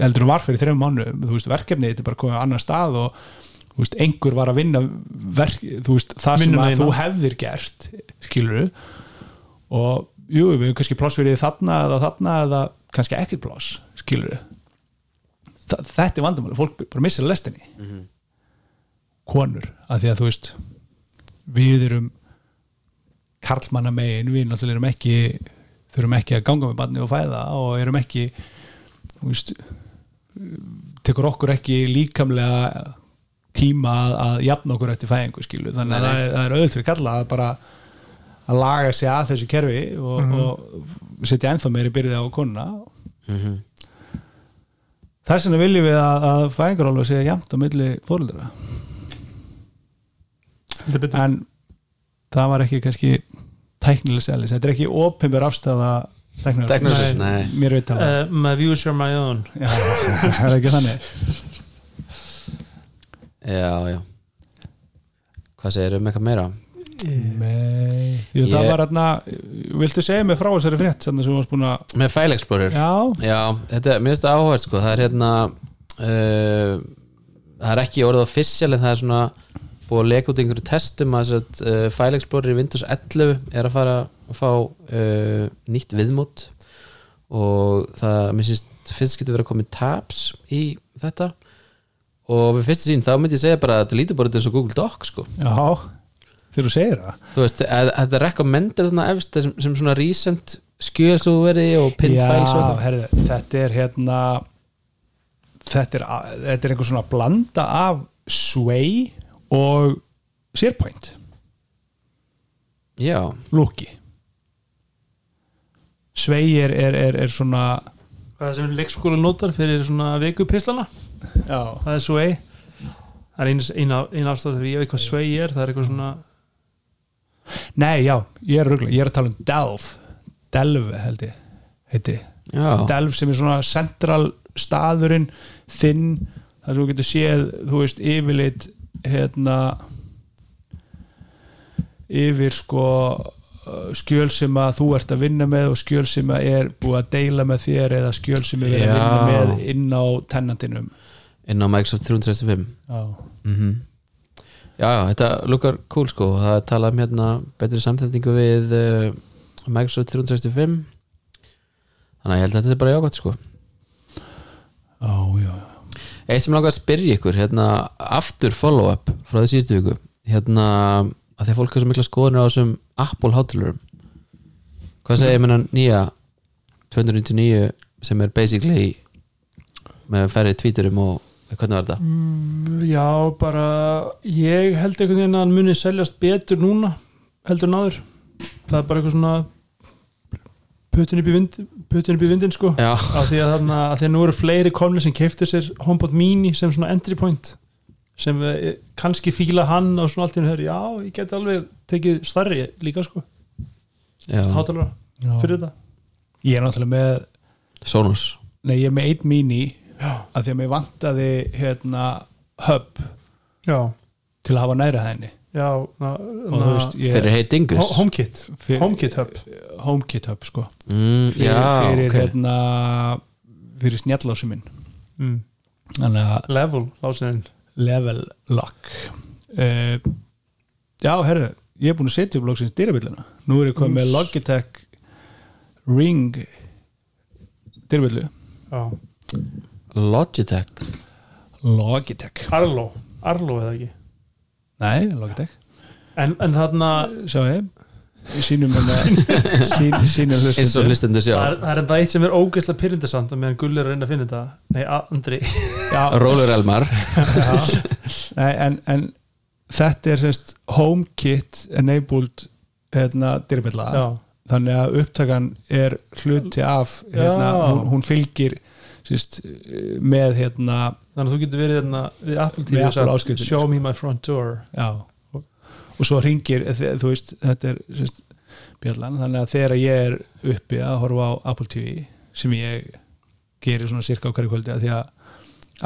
heldur en var fyrir þrejum mánu þú veist, verkefnið þetta er bara komið á annan stað og þú veist, einhver var að vinna verk, þú veist, það sem Vinnuna að þína. þú hefðir gert skilur og jú, við hefum kannski pláss fyrir þarna eða þarna eða kannski ekkert pláss skilur þetta er vandamáli, fólk bara missir að lestinni konur, að því að þú veist við erum karlmanna megin, við náttúrulega erum ekki þurfum ekki að ganga með barni og fæða og erum ekki veist tekur okkur ekki líkamlega tíma að, að jafna okkur eftir fæðingu skilu, þannig að það er, er auðvitað fyrir kalla að bara að laga sig að þessu kerfi og, og setja ennþá meiri byrði á konuna. Mhm. þess vegna viljum við að, að fæðingarólu sé jafnt á milli betur. en það var ekki kannski tæknileg selis, þetta er ekki opinber afstæða tæknileg Teknilegs, nei. mér veit það Uh, my views are my own. Já, það er ekki þannig. Já, já. Hvað segir um eitthvað meira? Nei, Jú, það Ég- var hérna viltu segja mig frá þessari frétt sem þú varst búin að Með File Explorer Já, Já, þetta er, það áhverð sko, það er hérna uh, það er ekki orðið official en það er svona búið að leka út einhverju testum að uh, File Explorer í Windows 11 er að fara að fá uh, nýtt viðmót. Og það, mér finnst, finnst getur verið að koma tabs í þetta. Og við fyrstu sín þá myndi ég segja bara að þetta lítur bara út eins og Google Doc sko. Já þegar þú segir það. Þú veist, þetta recommended þarna efst sem, sem svona recent skjöl svo verið og pinned Já, files og eitthvað. herðu, þetta er hérna þetta er, þetta er einhver svona blanda af Sway og SharePoint. Já, lúki Sway er, er, er, svona hvað er sem leikskóla notar fyrir svona vikupislana já, það er Sway það er eina, afstæð þegar ég veit hvað Sway er það er eitthvað svona nei, já, ég er rugla. Ég er að tala um Delve Delve held ég heiti. Já. Delve sem er svona central staðurinn þinn þar sem þú getur séð þú veist yfirleitt hérna yfir sko uh, skjöl sem að þú ert að vinna með og skjöl sem að er búið að deila með þér eða skjöl sem er verið að vinna með inn á tennantinum inn á Microsoft 365 já, mm Já, já, þetta lukkar cool sko. Það talað um hérna betri samþendingu við uh, Microsoft 365 þannig að ég held að þetta er bara jágætt sko. Já, já, já. Eitt sem langar að spyrja ykkur hérna aftur follow-up frá því síðustu viku. Hérna að því að fólk er svo mikla skoðunir á þessum Apple hátulurum hvað segir ég menna nýja 299 sem er basically með færri tvíturum og hvernig var þetta? Já, bara ég held einhvern veginn að hann muni seljast betur núna heldur en áður. Það er bara eitthvað svona putin upp í, vind, putin upp í vindin sko. Af því að, þarna, að því að nú eru fleiri komni sem keiftu sér HomePod Mini sem svona entry point sem eh, kannski fíla hann og svona allt í henni já, ég geti alveg tekið starri líka sko, já. hátalara Já. fyrir þetta. Ég er náttúrulega með Sonos. Nei, ég er með einn mini Já, að því að mér vantaði hérna hub já, til að hafa næra henni já na, og þú veist, ég, Fyrir heit dingus? Ho- HomeKit Fyrir- HomeKit hub. HomeKit hub sko. Mm, fyrir, Já, fyrir ok. hérna fyrir snjallásu minn. Mm. þannig að Level, lásininn level lock uh, já, herðu ég er búin að setja upp loksins dyrabillina nú er ég komið með Logitech Ring dyrabillu Logitech? Logitech, Arlo, Arlo eða ekki nei, Logitech. En, en þarna sjá ég. Sýnum hérna eins og hlustendur sjá. Það er, það er enda eitt sem er ógeðslega pyrrindasand að meðan Gulli er að reyna að finna þetta. Nei, A- Andri. Já, Rólur Elmar. Já. Nei, en, en þetta er semst HomeKit enabled hérna, dyrabilla Já, þannig að upptakan er hluti af hérna, hún, hún fylgir sérst, með hérna þannig að þú getur verið þarna við Apple TV og sagt, Show me my front door. Já, og svo ringir þú veist, þetta er sérst, bjallan, þannig að þegar ég er uppi að horfa á Apple TV sem ég gerir svona cirka á hverju kvöldi að því að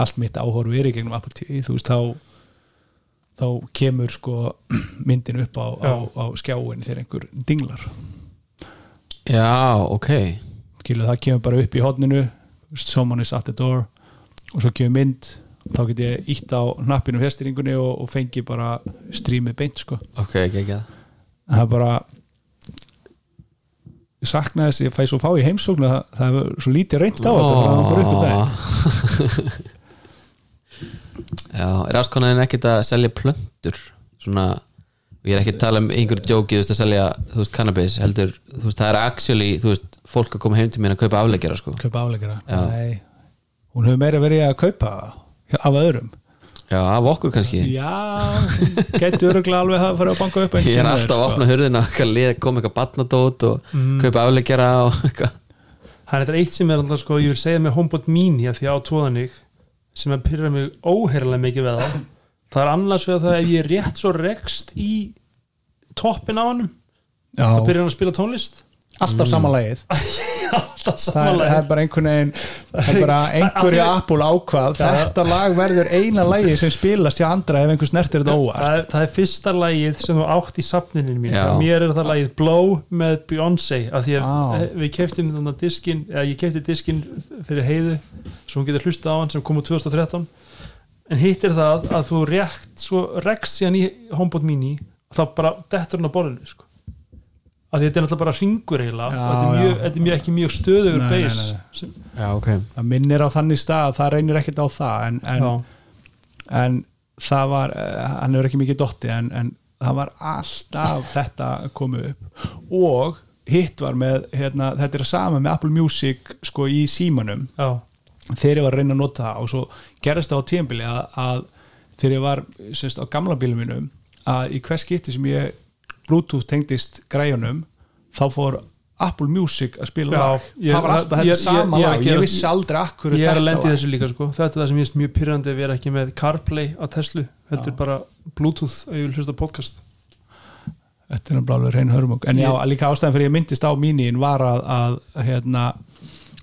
allt mitt áhorf er í gegnum Apple TV þú veist, þá þá kemur sko myndin upp á, á, á skjáin þegar einhver dinglar. Já, ok. Skilu, það kemur bara upp í hodninu someone is at the door. Og svo kemur mynd. Þá get ég ítt á hnappinu festiringunni og, og fengi bara strímið beint sko. Ok, ekki ekki. Það er bara ég sakna þess, ég fæ svo fá í heimsókn að það, það er svo lítið reynt á þetta frá að hann fór upp í dag. Já, er áskonaðin ekkert að selja plöntur? Svona, og ég er ekki að tala um einhver djóki, þú veist, að selja þú veist, cannabis, heldur, þú veist, það er actually, þú veist, fólk að koma heim til mér að kaupa afleggjara, sko, kaupa afleggara, Já. nei. Hún hefur meira verið að kaupa af öðrum? Já, af okkur kannski. Já, getur öruglega alveg að fara að banka upp ég er alltaf að opna hurðina, eitthvað lið, koma eitthvað batnadót og Mm. kaupa afleggjara og eitthvað. Það er þetta eitt sem er alltaf sko, ég vil segja með HomePod Mini af því á tóðanig sem að pyrra mig óheyrlega mikið við það það er annars við að það ef ég er rétt svo rekst í toppin á hann já, að byrja hann að spila tónlist. Alltaf sama lagið. Alltaf það það er bara einhvern veginn það er bara því- Apple ákvað. Já. þetta lag verður eina lagi sem spilast hjá andra ef einhver snertir þetta óvart það er, það er fyrsta lagið sem þú átt í safninu mín, Já. mér er það lagið Blow með Beyoncé af því að Á. við keftum þannig diskin eða ég kefti diskin fyrir heiðu svo hún getur hlustað á hann sem kom úr 2013 en hitt er það að þú rétt svo rekst síðan í HomePod Mini og þá bara dettur hann á borðinu sko. af því þetta er náttúrulega bara ringur eiginlega Já, og þetta er, mjög, þetta er mjög, ekki mjög nei, beis sem, já, ok. Það minnir á þannig stað að það reynir ekkert á það en, en, en það var eh, hann hefur ekki mikið dotti en, en það var alltaf þetta komið upp. Og hitt var með hérna, þetta er sama með Apple Music sko í símanum. Já, þegar ég var að reyna að nota það og svo gerist það á tíðanbili að, að þegar ég var semst, á gamla bílum mínum að í hvers skipti sem ég Bluetooth tengdist græjunum þá fór Apple Music að spila Já, lag. það var alltaf þetta sama lag. Ég vissi aldrei akkur ég er að lendi var. þessu líka sko. þetta er það sem ég er mjög pyrrandi að vera ekki með CarPlay á Tesla, heldur bara Bluetooth að ég vil hlusta podcast. Þetta er náttúrulega reyn hörmung. En já, líka ástæðan fyrir ég myndist á mínín var að, að hérna,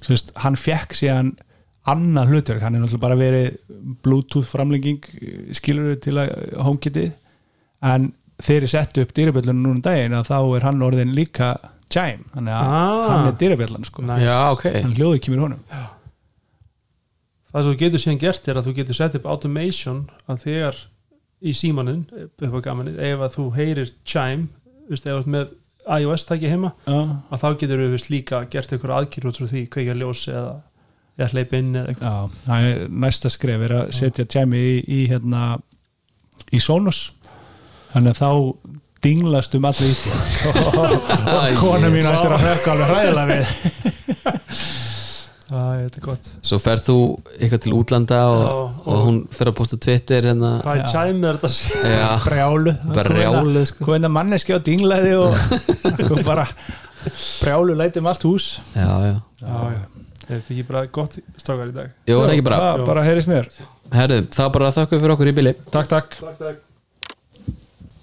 sérst, hann fekk síðan annað hlutverk, hann er náttúrulega bara verið bluetooth framlenging skilur til að HomeKitið. En þegar ég setti upp dýrabjöllunum núna um daginn að þá er hann orðin líka chime, þannig að Ah. hann er dýrabjöllan sko, Nice. já, ok. Hann hljóði kemur honum. Það sem þú getur síðan gert er að þú getur sett upp automation að þegar í símanun upp á gamanið, ef að þú heyrir chime, veist, ef þú ert með iOS tæki heima, já, að þá getur við líka gert ykkur aðkýr út frá því kveikja ljósi eða, eða hleyp inn eða eitthvað. Já, það næsta skref er að setja chime í, í hérna í Sonos. Þannig að þá dinglast um allir í því og kona mín ættir að hrekka alveg hræðilega við. Þetta er gott. Svo ferð þú eitthvað til útlanda og, Já, og, og- hún fer að posta Twitter hérna, Hvað er Já. chime er þetta brjálu brjálu sko. hvað er manneski á dinglaði og og bara brjálu lætum allt hús. Já, já, Já, já Þetta er ekki bara gott strákar í dag? Jú, er ekki bara bara heyrðist mér. Herðu, þá bara þakka fyrir okkur í bili. Takk takk. Takk, takk